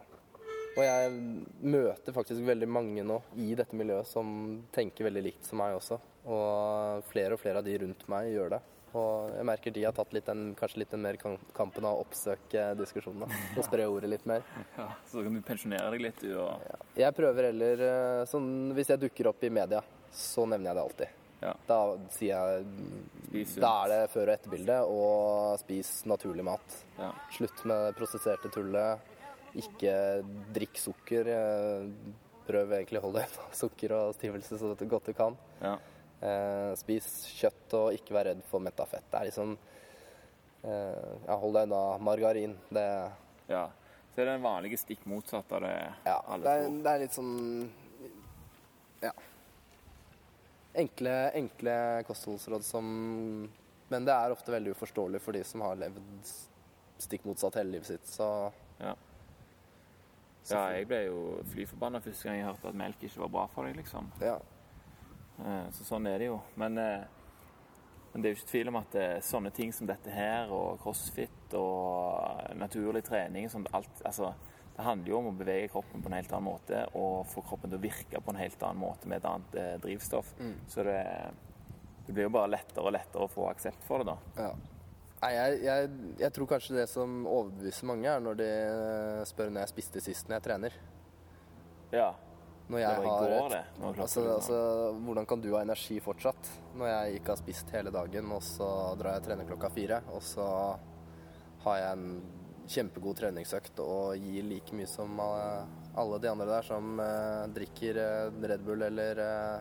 Og jeg møter faktisk veldig mange nå i dette miljøet som tenker veldig likt som meg også. Og flere og flere av de rundt meg gjør det. Og jeg merker de har tatt litt den, kanskje litt den mer kampen av å oppsøke diskusjonene. Og spre ordet litt mer. ja. Så kan du pensjonere deg litt, du, og Jeg prøver heller eh, sånn Hvis jeg dukker opp i media, så nevner jeg det alltid. Ja. Da sier jeg. Da er det før- og etterbilde, og spis naturlig mat. Ja. Slutt med det prosesserte tullet. Ikke drikk sukker. eh, Prøv egentlig å holde unna sukker og stivelse så godt du kan. Ja. Eh, spis kjøtt og ikke vær redd for metta fett. Det er liksom eh, ja, Hold deg unna margarin. Det, ja. Så er det den vanlige stikk motsatt av det ja, alle det, er, tror. det er litt sånn Ja. Enkle, enkle kostholdsråd som Men det er ofte veldig uforståelig for de som har levd stikk motsatt hele livet sitt. Så Ja. Ja, jeg ble jo fly forbanna første gang jeg hørte at melk ikke var bra for deg, liksom. Ja. Eh, Så sånn er det jo. Men, eh, men det er jo ikke tvil om at eh, sånne ting som dette her, og crossfit og naturlig trening sånn, alt, altså, Det handler jo om å bevege kroppen på en helt annen måte og få kroppen til å virke på en helt annen måte med et annet eh, drivstoff. Så det, det blir jo bare lettere og lettere å få aksept for det, da. Ja. Nei, jeg, jeg, jeg tror kanskje det som overbeviser mange, er når de spør når jeg spiste sist når jeg trener. Ja. Når Det jeg var i har går, et- det. Altså, altså, hvordan kan du ha energi fortsatt når jeg ikke har spist hele dagen, og så drar jeg og trener klokka fire, og så har jeg en kjempegod treningsøkt og gir like mye som alle de andre der som eh, drikker eh, Red Bull eller eh,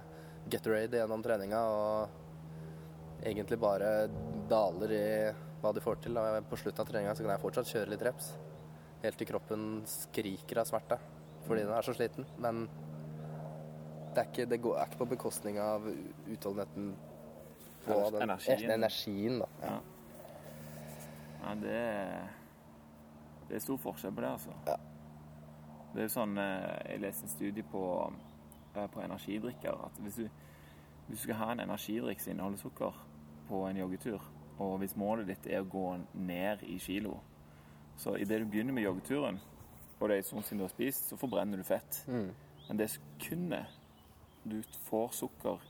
Gatorade gjennom treninga og egentlig bare daler i hva de får til. Og på slutten av treninga så kan jeg fortsatt kjøre litt reps. Helt til kroppen skriker av smerte fordi den er så sliten. Men det er ikke, det går, er ikke på bekostning av utholdenheten på den energien. energien da. Ja. Ja, det er, det er stor forskjell på det, altså. Ja. Det er jo sånn eh, Jeg leste en studie på, eh, på energidrikker. At hvis du, hvis du skal ha en energidrikk som inneholder sukker på en joggetur, og hvis målet ditt er å gå ned i kilo Så idet du begynner med joggeturen, og det er sånn som du har spist, så forbrenner du fett. Mm. Men det sekundet du får sukker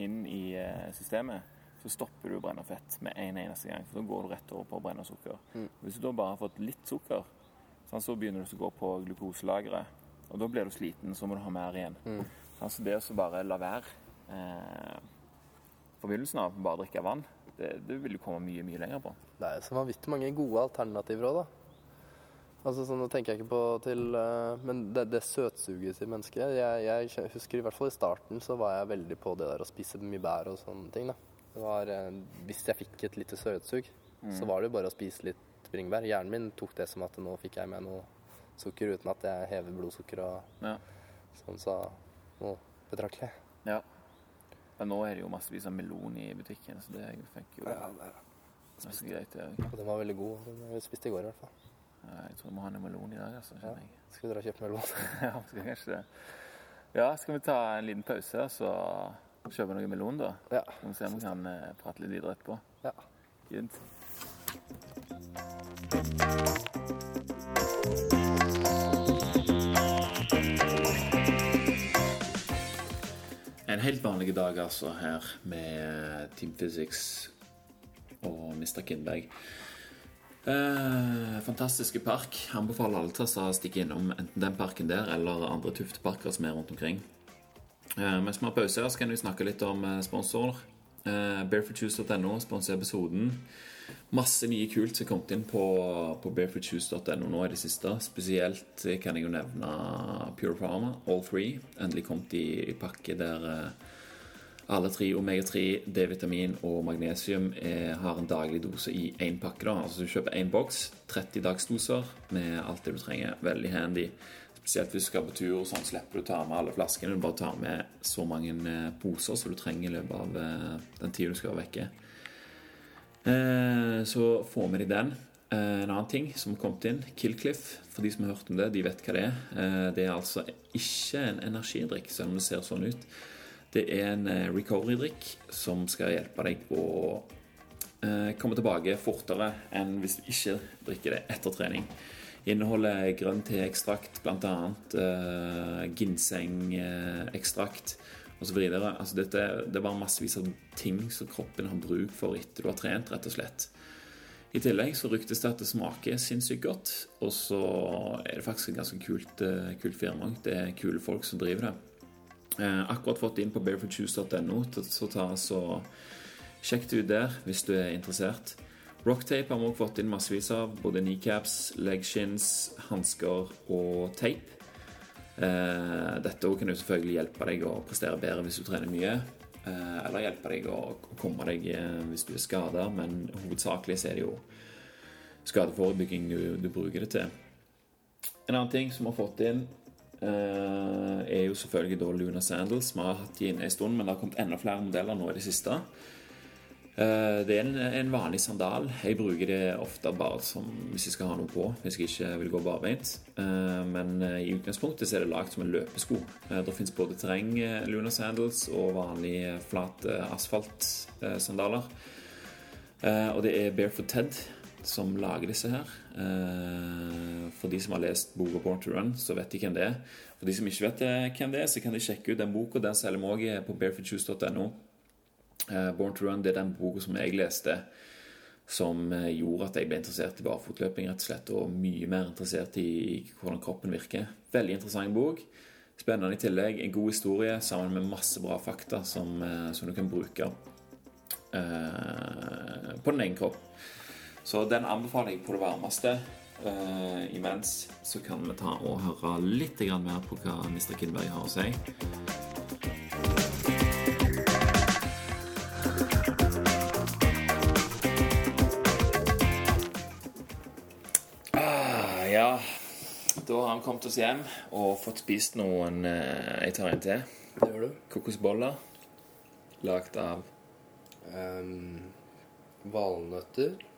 inn i eh, systemet, så stopper du å brenne fett med en eneste gang. For da går du rett over på å brenne sukker. Hvis du da bare har fått litt sukker, sånn, så begynner du å gå på glukoselageret. Og da blir du sliten, så må du ha mer igjen. Altså det å bare la være eh, forbindelsen av bare drikke vann, det, det vil du komme mye, mye lenger på. Det er så vanvittig mange gode alternativer òg, da. Altså sånn, Nå tenker jeg ikke på til uh, Men det, det søtsuges i mennesket jeg, jeg husker i hvert fall i starten så var jeg veldig på det der å spise mye bær og sånne ting. da. Det var, uh, Hvis jeg fikk et lite søtsug, så var det jo bare å spise litt bringebær. Hjernen min tok det som at nå fikk jeg med noe sukker uten at jeg hever blodsukker og Ja. sånn sa noe betraktelig. ja. Men nå er det jo massevis av melon i butikken, så det fikk jo greit. det. Og den var veldig god. Den vi spiste i går i hvert fall. Ja, Jeg tror vi må ha en melon i dag, altså. Ja. jeg. Skal vi dra og kjøpe melon? Ja, skal kanskje det. Ja, skal vi ta en liten pause, så kjøpe noe melon, da? Ja. Så vi se om vi kan eh, prate litt videre etterpå. ja. Fint. En helt vanlig dag altså her med Team Physics og Mr. Kindberg. Eh, fantastiske park. Anbefaler alle til å stikke innom enten den parken der eller andre tufteparker som er rundt omkring. Eh, mens vi har pause her, så kan vi snakke litt om eh, sponsorer. Eh, Barefootjuice.no sponser episoden. Masse mye kult som er kommet inn på, på barefootjuice.no nå i det siste. Spesielt kan jeg jo nevne Pure Farmer, All Three. Endelig kommet i, i pakke der eh, alle tre omega-3, D-vitamin og magnesium er, har en daglig dose i én pakke. da. Altså Du kjøper én boks, 30 dagsdoser med alt det du trenger. Veldig handy. Spesielt hvis du skal på tur, sånn slipper du å ta med alle flaskene. Du bare tar med så mange eh, poser som du trenger i løpet av eh, den tida du skal være vekke. Eh, Så få med deg den. Eh, En annen ting som har kommet inn, Killcliff. For de som har hørt om det, de vet hva det er. Eh, Det er altså ikke en energidrikk, selv om det ser sånn ut. Det er en eh, recovery-drikk som skal hjelpe deg å eh, komme tilbake fortere enn hvis du ikke drikker det etter trening. Inneholder grønn teekstrakt, bl.a. Uh, ginsengekstrakt osv. Altså dette, det er bare massevis av ting som kroppen har bruk for etter du har trent, rett og slett. I tillegg så ryktes det at det smaker sinnssykt godt, og så er det faktisk et ganske kult, eh, kult firma. Det er kule folk som driver det. Eh, akkurat fått inn på barefootjuice.no, så ta så sjekk det ut der hvis du er interessert. Rocktape har vi også fått inn massevis av. Både kneecaps, legshins, hansker og tape. Eh, dette kan jo selvfølgelig hjelpe deg å prestere bedre hvis du trener mye. Eh, eller hjelpe deg å komme deg hvis du er skada, men hovedsakelig så er det jo skadeforebygging du, du bruker det til. En annen ting som vi har fått inn, er jo selvfølgelig da Luna Sandals. Vi har hatt de inne en stund, men det har kommet enda flere modeller nå i det siste. Eh, det er en, en, vanlig sandal. Jeg bruker det ofte bare som hvis jeg skal ha noe på. Hvis jeg ikke vil gå barbeint. Eh, men eh, i utgangspunktet så er det lagd som en løpesko. Det fins både terreng Luna Sandals og vanlige flate asfaltsandaler. Og det er Barefoot Ted som lager disse her. For de som har lest boka Born to Run, så vet de hvem det er. For de som ikke vet hvem det er, så kan de sjekke ut den boka. Den selger vi òg på barefootshoes.no. Uh, Born to Run det er den boka som jeg leste som uh, gjorde at jeg ble interessert i barfotløping, rett og slett, og mye mer interessert i, hvordan kroppen virker. Veldig interessant bok. Spennende i tillegg. En god historie sammen med masse bra fakta som, uh, som du kan bruke på din egen kropp. Så den anbefaler jeg på det varmeste. imens så kan vi ta og høre litt mer på hva Mr. Kindberg har å si. Ja, Da har han kommet oss hjem og fått spist noen eh, Jeg tar en til. Det gjør du. Kokosboller. Lagd av um, Valnøtter.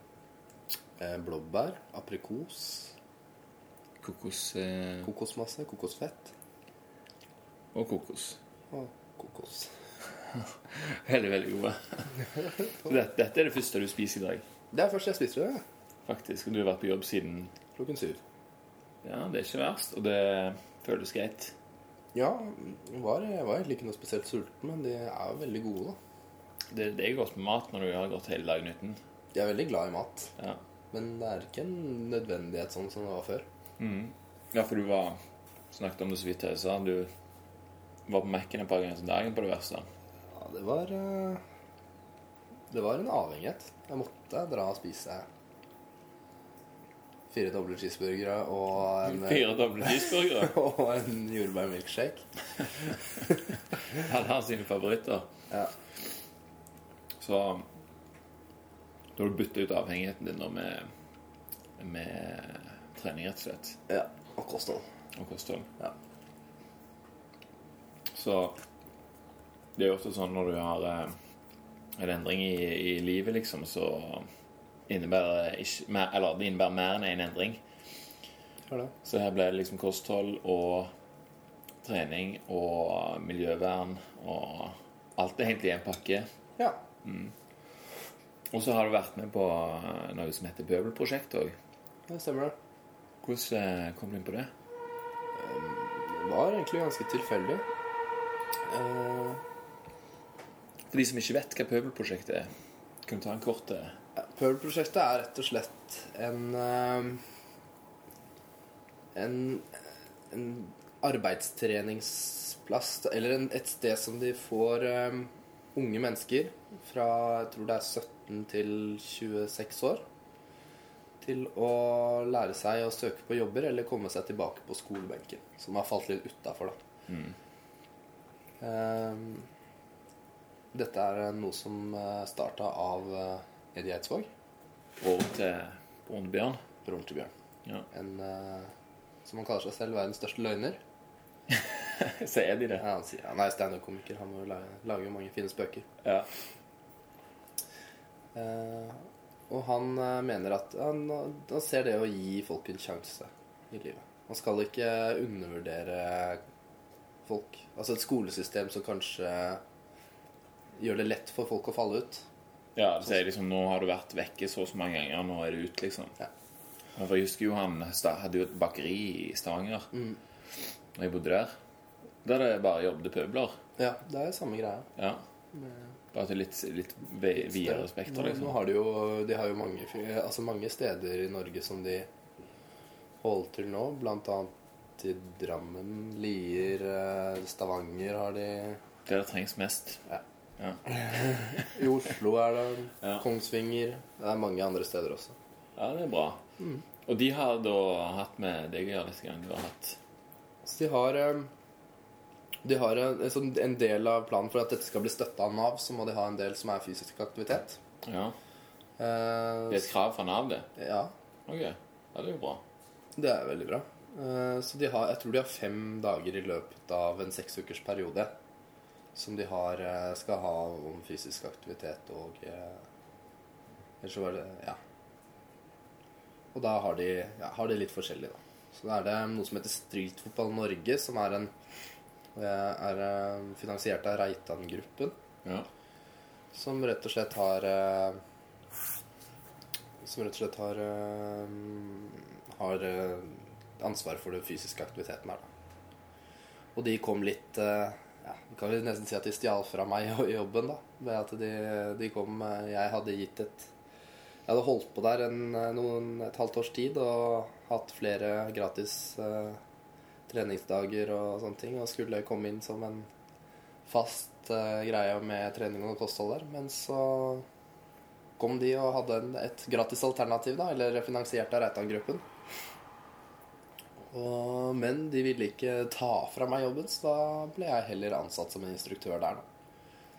Eh, blåbær. Aprikos. Kokos eh... Kokosmasse. Kokosfett. Og kokos. Og kokos. veldig, veldig gode. dette, dette, er det første du spiser i dag? Det er det første jeg spiser det. Faktisk. Og du har vært på jobb siden Klokken syv. Ja, det er ikke verst, og det føles greit. Ja, jeg var, jeg var egentlig ikke noe spesielt sulten, men de er veldig gode, da. Det, det er godt med mat når du har gått hele dagen uten. Jeg er veldig glad i mat, ja. Men det er ikke en nødvendighet sånn som det var før. Mm. Ja, for du var snakket om det så vidt jeg sa. Du var på Mac-en et par ganger om dagen på det verste. Ja, det var eh, Det var en avhengighet. Jeg måtte dra og spise Fire doble cheeseburgere og en Fire doble cheeseburgere? og en jordbærmilkshake. Alle har sine favoritter. Ja. Så da har du bytta ut avhengigheten din med, med trening, rett og slett? Ja. Og kosthold. Og kosthold. Ja. Så det er jo ofte sånn når du har eh, en endring i, i livet, liksom, så innebærer ikke, mer, eller det innebærer mer enn én en endring. Ja, så her ble det liksom kosthold og trening og miljøvern og alt er egentlig i en pakke. Ja. Mm. Og så har du vært med på noe som heter Pøbelprosjekt òg. Det stemmer det. Hvordan eh, kom du inn på det? Det var egentlig ganske tilfeldig. For de som ikke vet hva Pøbelprosjektet er, kan du ta en kort Pøbelprosjektet er rett og slett en eh, en, en arbeidstreningsplass, eller en, et sted som de får um, unge mennesker fra jeg tror det er 17 til 26 år til å lære seg å søke på jobber eller komme seg tilbake på skolebenken. Som har falt litt utafor, da. Mm. Um, dette er noe som starta av Eddie Eidsvåg. Broren til broren til Bjørn. Broren til Bjørn. Ja. En uh, som han kaller seg selv verdens største løgner. Sier de det? Ja, han sier Han er standup-komiker. Han lager, lager mange fine spøker. Ja. Uh, og han uh, mener at han, han, ser det å gi folk en sjanse i livet. Man skal ikke undervurdere folk. Altså et skolesystem som kanskje gjør det lett for folk å falle ut. Ja, det sier liksom Nå har du vært vekke så og så mange ganger, nå er du ute, liksom. Ja. For jeg husker jo han hadde jo et bakeri i Stavanger mm. da jeg bodde der. Der det bare jobbet pøbler. Ja, det er samme greia. Ja. Bare til litt, litt videre spekter, liksom. Nå, har de jo, de har jo mange, altså mange steder i Norge som de holder til nå. Blant annet i Drammen, Lier, eh, Stavanger har de Det det trengs mest. Ja. Ja. I Oslo er det ja. Kongsvinger. Det er mange andre steder også. Ja, det er bra. Mm. Og de har da hatt med deg å gjøre litt? Gang. De har hatt Så de har eh, De har en, en del av planen for at dette skal bli støtta av Nav, så må de ha en del som er fysisk aktivitet. Ja. Eh, det er et krav fra Nav, det? Ja. Ok. Ja, det er jo bra. Det er veldig bra. Eh, så de har, jeg tror de har fem dager i løpet av en seks ukers periode som de har, eh, skal ha om fysisk aktivitet og eh, Eller så var det Ja. Og da har de, ja, har de litt forskjellig, da. Så da er det noe som heter Streetfotball Norge, som er en eh, er eh, finansiert av Reitan-gruppen. Ja. Som rett og slett har eh, Som rett og slett har eh, Har eh, ansvar for den fysiske aktiviteten her, da. Og de kom litt ja, kan vi nesten si at de stjal fra meg i jobben, da. Ved at de, de kom Jeg hadde gitt et Jeg hadde holdt på der en, noen, et halvt års tid og hatt flere gratis eh, treningsdager og sånne ting, og skulle komme inn som en fast uh, greie med trening og kosthold der. Men så kom de og hadde en, et gratis alternativ, da, eller finansiert av Reitan-gruppen. Og- Men de ville ikke ta fra meg jobben, så da ble jeg heller ansatt som en instruktør der. Da.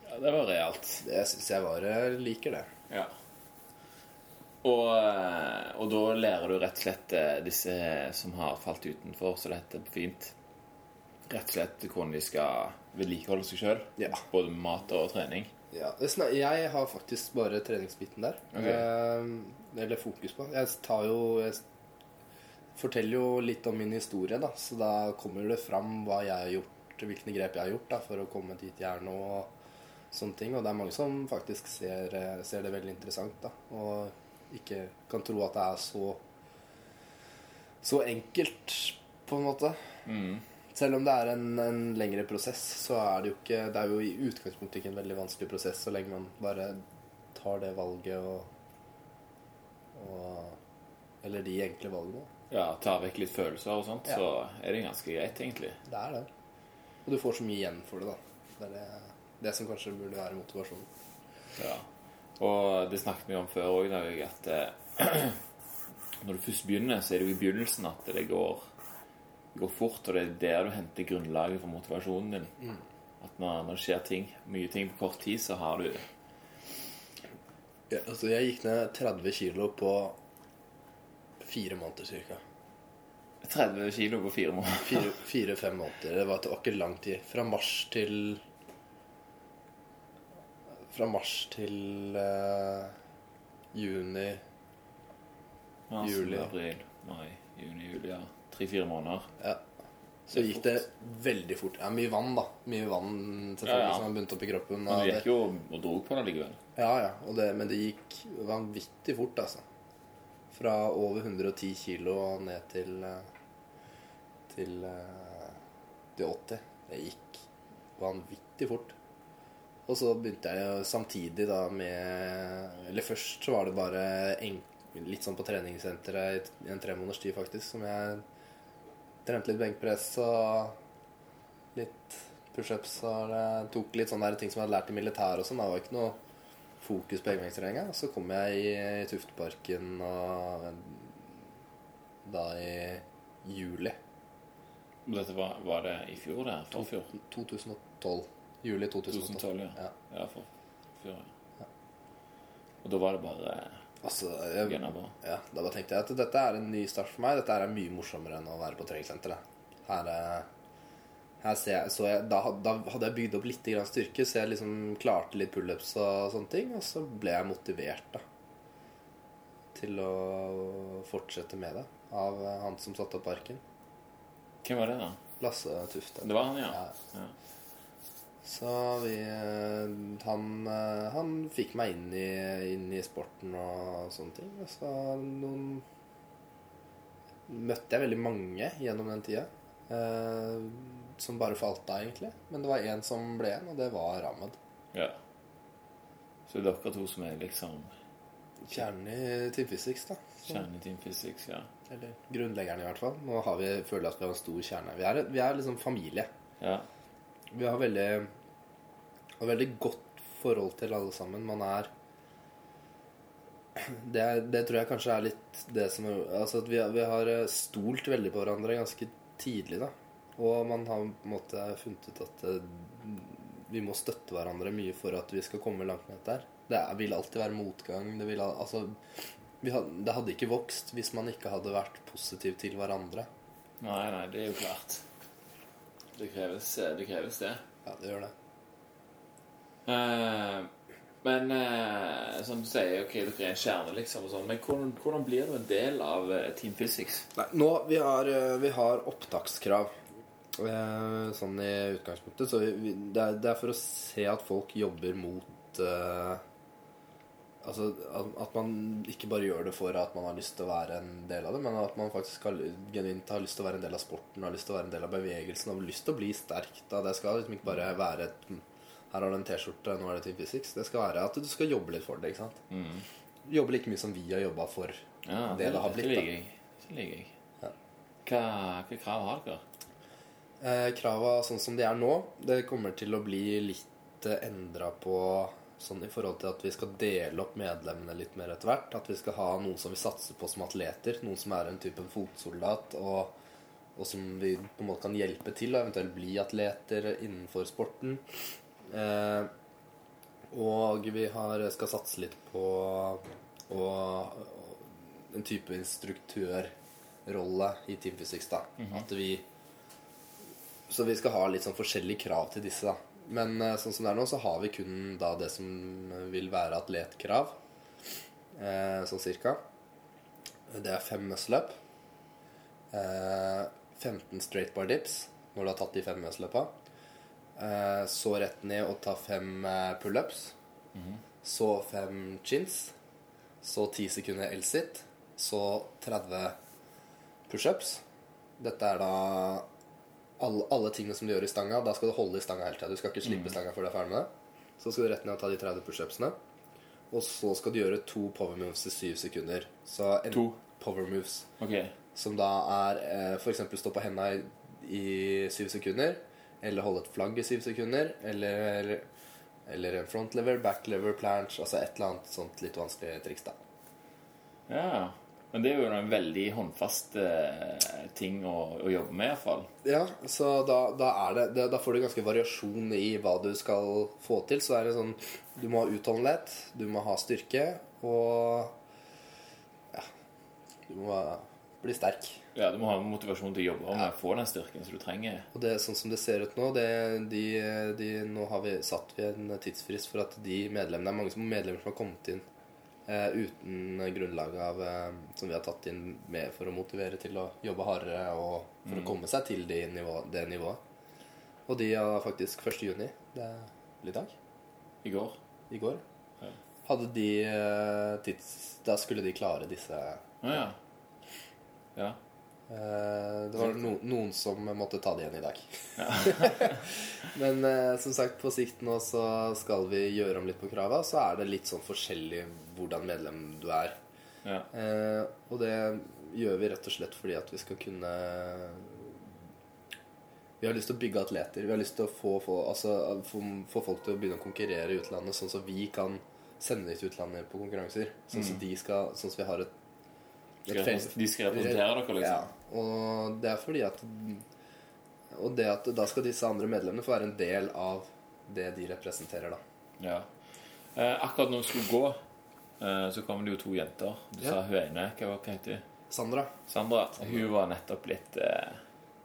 ja, det var realt. Det syns jeg var jeg liker det. Ja. Og, eh, og da lærer du rett og slett eh, disse som har falt utenfor, så det heter fint, rett og slett hvordan de skal vedlikeholde seg sjøl. Ja. Både mat og trening. Ja, Jeg har faktisk bare treningsbiten der. Okay. Eh, eller fokus på. Jeg tar jo Jeg forteller jo litt om min historie, da. Så da kommer det fram hva jeg har gjort, hvilke grep jeg har gjort da, for å komme dit jeg er nå. og sånne ting. Og det er mange som faktisk ser, ser det veldig interessant, da. Og ikke kan tro at det er så så enkelt, på en måte. Mm. Selv om det er en, en lengre prosess, så er det jo ikke Det er jo i utgangspunktet ikke en veldig vanskelig prosess så lenge man bare tar det valget og, og Eller de enkle valgene. Ja, tar vekk litt følelser og sånt, Ja. så er det ganske greit, egentlig. Det er det. Og du får så mye igjen for det, da. Det er det, det som kanskje burde være motivasjonen. Ja. Og det snakket vi om før òg, at eh, når du først begynner, så er det jo i begynnelsen at det går, går fort, og det er der du henter grunnlaget for motivasjonen din. At når, når det skjer ting, mye ting på kort tid, så har du Ja, altså, jeg gikk ned 30 kilo på fire måneder cirka. 30 kilo på fire måneder. Fire- Fire-fem måneder. Det var, det var ikke lang tid. Fra mars til Fra mars til uh, juni Mars, Juli. april, mai, juni, juli. Ja. Tre-fire måneder. Ja. Så Det gikk det veldig fort. Ja, mye vann, da. Mye vann selvfølgelig Ja, ja. som har bundet opp i kroppen. Men du gikk jo og dro på det likevel. Ja, ja. Det, men det gikk vanvittig fort, altså. Fra over 110 kilo ned til eh, til, eh, til 80. Det gikk vanvittig fort. Og så begynte jeg samtidig da med Eller først så var det bare en, litt sånn på treningssenteret i en tre måneders tid, faktisk, som jeg trente litt benkpress og litt pushups og tok litt sånne ting som jeg hadde lært i militæret og sånn. Det var ikke noe fokus på egenvektstrening. Og så kom jeg i, i Tufteparken og da i juli Dette var, var det i fjor, det? Forfjor? 2012. Juli 2012. 2012, ja. Ja. For, fjor, ja. Og da var det bare Altså, jeg, ja, da bare tenkte jeg at dette er en ny start for meg. Dette er mye morsommere enn å være på treningssenteret. Her, eh, her ser jeg, så jeg da, da hadde jeg bygd opp litt grann styrke, så jeg liksom klarte litt pullups og sånne ting. Og så ble jeg motivert da til å fortsette med det av han som satte opp parken. Hvem var det, da? Lasse Tufte. Det var han, ja. Ja. ja. Så vi eh, han, eh, han fikk meg inn i, inn i sporten og sånne ting. Og så noen møtte jeg veldig mange gjennom den tida. Eh, som bare falt av, egentlig. Men det var én som ble igjen, og det var Ahmed. ja. Så det er dere to som er liksom Kjernen i Team Physics, da. Så, kjernen i Team Physics, ja. eller grunnleggeren, i hvert fall. Nå har vi, føler vi at vi har en stor kjerne. Vi er, vi er liksom familie. Ja. Vi har veldig, har veldig godt forhold til alle sammen. Man er det, det tror jeg kanskje er litt det som Altså at vi, vi har stolt veldig på hverandre ganske tidlig, da. Og man har på en måte funnet ut at eh, vi må støtte hverandre mye for at vi skal komme langt dette her. Det vil alltid være motgang. Det, vil, altså, vi had, det hadde ikke vokst hvis man ikke hadde vært positiv til hverandre. Nei, nei, det er jo klart. Det kreves det. Kreves det. Ja, det gjør det. Uh, men uh, som du sier, ok, dere er en kjerne, liksom, sånn, men hvordan, hvordan blir du en del av eh, Team Physics? Nei, nå vi har, eh, vi har opptakskrav. eh, Sånn i utgangspunktet. Så vi, det, er, det er for å se at folk jobber mot eh, Altså at, man ikke bare gjør det for at man har lyst til å være en del av det, men at man faktisk har, genuint har lyst til å være en del av sporten, har lyst til å være en del av bevegelsen, har lyst til å bli sterk. Da. Det skal liksom ikke bare være et Her har du en T-skjorte, nå er det Team Physics. Det skal være at du skal jobbe litt for det. ikke sant? Jobbe like mye som vi har jobba for Ja, det det har blitt. Det liker jeg. Det liker jeg. Ja. Hva, hva krav har dere? Eh, krava sånn som de er nå, det kommer til å bli litt eh, endra på sånn i forhold til at vi skal dele opp medlemmene litt mer etter hvert. At vi skal ha noen som vi satser på som atleter, noen som er en type fotsoldat, og, og som vi på en måte kan hjelpe til å eventuelt bli atleter innenfor sporten. Eh, og vi har, skal satse litt på å, en type instruktørrolle i Team Physics. da. At vi så vi skal ha litt sånn forskjellige krav til disse. da. Men eh, sånn som det er nå, så har vi kun da det som vil være atletkrav. Eh, sånn cirka. Det er fem muscle-up. Eh, 15 straight bar dips når du har tatt de fem muscle-upa. Eh, så rett ned og ta fem eh, pullups. Så fem chins. Så 10 sekunder L-sit. Så 30 pushups. Dette er da alle, alle tingene som du gjør i stanga. Da skal du holde i stanga hele tida. Du skal ikke slippe stanga før du er ferdig med det. Så skal du rett ned og ta de 30 pushupsene. Og så skal du gjøre to power moves i syv sekunder. Så en To? power moves. Ok. Som da er eh, f.eks. stå på henda i, i syv sekunder. Eller holde et flagg i syv sekunder. Eller, eller en front lever, back lever, planche. Altså et eller annet sånt litt vanskelig triks, da. Ja. Men det er jo en veldig håndfast eh, ting å, å jobbe med, iallfall. Ja, så da, da det, det Da får du ganske variasjon i hva du skal få til. Så er det sånn Du må ha utholdenhet, du må ha styrke, og Ja. Du må bli sterk. Ja, Du må ha motivasjon til å jobbe og å få den styrken som du trenger. Og det er sånn som det ser ut nå det, de, de, Nå har vi satt vi en tidsfrist for at de medlemmene Det er mange som medlemmer som har kommet inn uten grunnlag av eh, Som vi har tatt inn med for å motivere til å jobbe hardere og for å komme seg til de nivå, det nivået. Og de har faktisk 1. juni. Det er i dag. I går. I går. Ja. Hadde de eh, tids... Da skulle de klare disse Ja. ja. Ja. Eh, Det var no, noen som måtte ta det igjen i dag. Men eh, som sagt, på sikt nå så skal vi gjøre om litt på krava. Så er det litt sånn forskjellig hvordan medlem du er. ja. Eh, og det gjør vi rett og slett fordi at vi skal kunne Vi har lyst til å bygge atleter. Vi har lyst til å få, få, altså, få, folk til å begynne å konkurrere i utlandet, sånn som vi kan sende dem til utlandet på konkurranser. Sånn som de skal Sånn at vi har et, de skal representere dere, liksom? Ja. Og det er fordi at Og det at da skal disse andre medlemmene få være en del av det de representerer, da. Ja. Eh, akkurat når vi skulle gå, eh, så kom det jo to jenter. Du Ja. sa hun ene. Hva, hva heter hun? Sandra. Sandra. Hun var nettopp litt eh,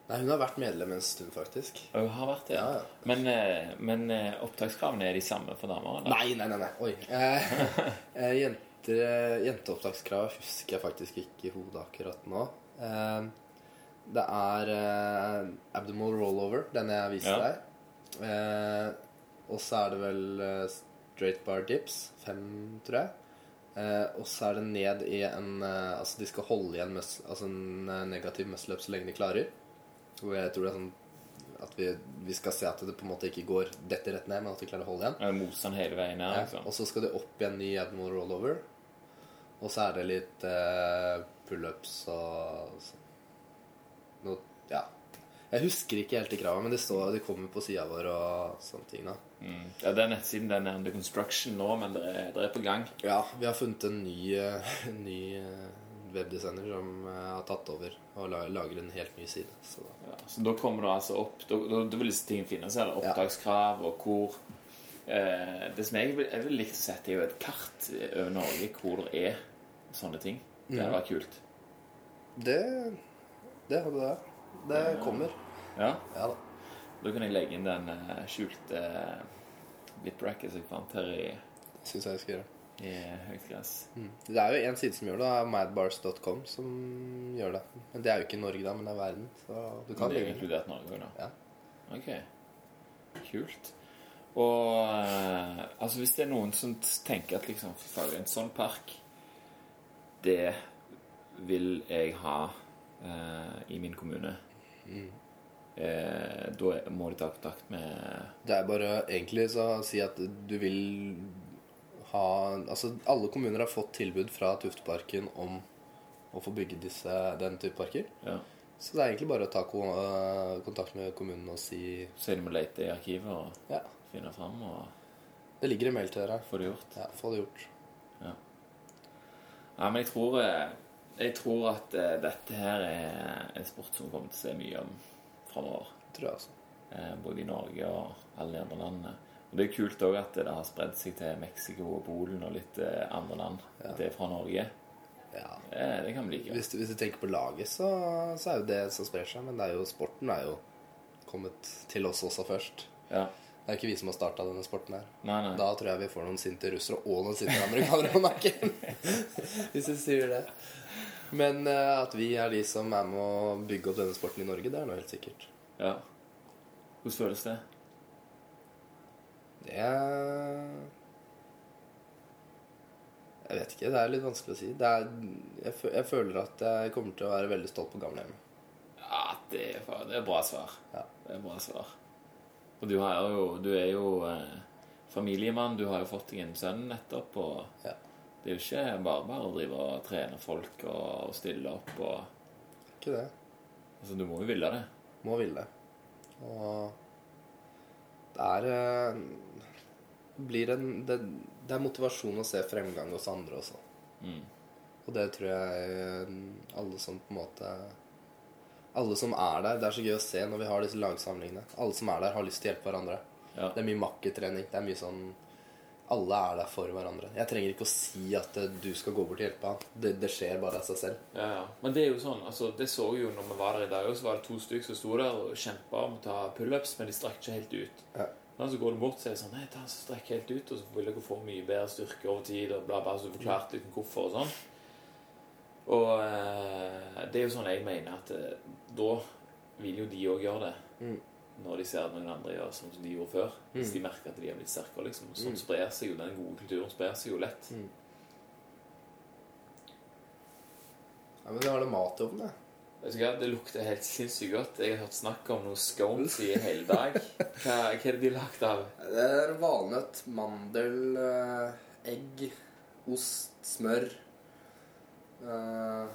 Nei, hun har vært medlem en stund, faktisk. og Hun har vært det. Ja, ja. Men, eh, men eh, opptakskravene er de samme for damer? eller? Nei, nei, nei. nei. Oi. Eh, eh, Jenteopptakskravet husker jeg faktisk ikke i hodet akkurat nå. Eh, det er eh, abdominal rollover, den jeg viste Ja. deg. Og så er det vel straight bar dips, fem, tror jeg. Uh, og så er det ned i en uh, Altså de skal holde igjen mus, altså en uh, negativ muscle up så lenge de klarer. Og jeg tror det er sånn at vi, vi skal se at det på en måte ikke går dette rett ned, men at vi klarer å holde igjen. Ja, det motstand hele veien? Ja, Liksom? og så skal du opp i en ny Admiral rollover. Og så er det litt eh, pullups og så- noe Ja. Jeg husker ikke helt de kravene, men det står de kommer på sida vår og sånne ting. da. Mm. Ja, Den nettsiden den er under construction nå, men det er, det er på gang. Ja, vi har funnet en ny, eh, ny eh, webdesigner som eh, har tatt over og lager en helt ny side. Så Ja, så da kommer det altså opp Da, da, da vil disse tingene finnes. Eller opptakskrav og hvor eh, Det som jeg vil, jeg vil likt å sette, er jo et kart over Norge hvor det er sånne ting. Det hadde vært kult. det, det hadde det. Det kommer. Ja, Ja da. Da kan jeg legge inn den eh, skjulte bitracket som jeg fant her i, Syns jeg skal gjøre. I høyklass. Mm. Det er jo en side som gjør det, madbars.com som gjør det. Men det er jo ikke Norge, da, men det er verden. Så du kan det er inkludert Norge da? Ja. Ok. Kult. Og eh, altså hvis det er noen som tenker at liksom en sånn park Det vil jeg ha eh, i min kommune. Mm. Eh, da må de ta kontakt med Det er bare egentlig så å si at du vil ha Altså, alle kommuner har fått tilbud fra Tufteparken om å få bygge disse, den type parker. ja. Så det er egentlig bare å ta øh, kontakt med kommunen og si Så de må lete i arkivet og Ja, finne fram og det ligger en mail til dere. få det gjort. Ja, få det gjort. Ja, men jeg tror, eh, jeg tror at eh, dette her er en sport som kommer til å se mye om framover. Tror jeg også. eh, både i Norge og alle de andre landene. Og Det er kult òg at det har spredd seg til Mexico og Polen og litt eh, andre land. Ja. At det er fra Norge. Ja. Det kan vi like. Hvis hvis du tenker på laget, så, så er jo det som sprer seg. Men det er jo, sporten er jo kommet til oss også først. Ja. Det er ikke vi som har starta denne sporten her. Nei, nei. Da tror jeg vi får noen sinte russere og noen sinte amerikanere på nakken. Hvis du sier det. Men uh, at vi er de som er med å bygge opp denne sporten i Norge, det er nå helt sikkert. Ja. Hvordan føles det? Det Jeg vet ikke. Det er litt vanskelig å si. Det er, jeg, jeg føler at jeg kommer til å være veldig stolt på gamlehjemmet. Ja, det er, det er bra svar. Ja. Det er bra svar. Og du, har jo, du er jo eh, familiemann. Du har jo fått deg en sønn nettopp. Og Ja. det er jo ikke bare bare å drive og trene folk og, og stille opp. Og, Ikke det. altså, du må jo ville det. Må ville. det. Og det er eh, blir en, det, det er motivasjon å se fremgang hos andre også. Mm. Og det tror jeg eh, alle som på en måte Alle som er der Det er så gøy å se når vi har disse lagsamlingene. Alle som er der, har lyst til å hjelpe hverandre. Ja. Det er mye makketrening. Det er mye sånn Alle er der for hverandre. Jeg trenger ikke å si at eh, du skal gå bort og hjelpe han. Det, det skjer bare av seg selv. Ja, ja. Men det er jo sånn, altså, det så vi jo når vi var der i dag, så var det to stykker som sto der og kjempa om å ta pullups, men de strakk ikke helt ut. Ja. Så går du bort og sier sånn Nei, ta så strekk helt ut, og så vil dere få mye bedre styrke over tid, og bla, bla. Så du forklarte litt hvorfor og sånn. Og eh, det er jo sånn jeg mener at eh, da vil jo de òg gjøre det. Mm. Når de ser at noen andre gjør sånn som de gjorde før. Hvis de merker at de har blitt sterkere. liksom. Sånn Mm. sprer seg jo den gode kulturen sprer seg jo lett. Mm. Ja, men det har det mat i ovnen, jeg. Vet du hva, Det lukter helt sinnssykt godt. Jeg har hørt snakk om noe scones i hele dag. Hva, hva er det de er lagd av? Det er valnøtt, mandel, eh, egg, ost, smør uh,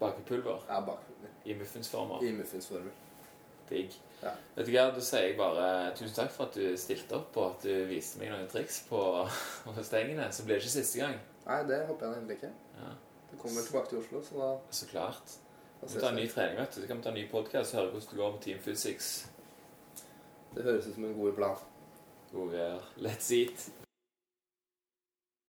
Bakepulver Ja, bakepulver. i muffinsformer. i muffinsformer. Digg. Ja. Vet du hva, Da sier jeg bare tusen takk for at du stilte opp, og at du viste meg noen triks på på stengene. Så blir det ikke siste gang. Nei, det håper jeg egentlig ikke. Ja, Du kommer tilbake til Oslo, så da, Så klart. Vi tar en ny trening, vet du. Så kan vi ta en ny podkast og høre hvordan det går med Team Physics. Det høres ut som en god plan. God, uh, let's eat.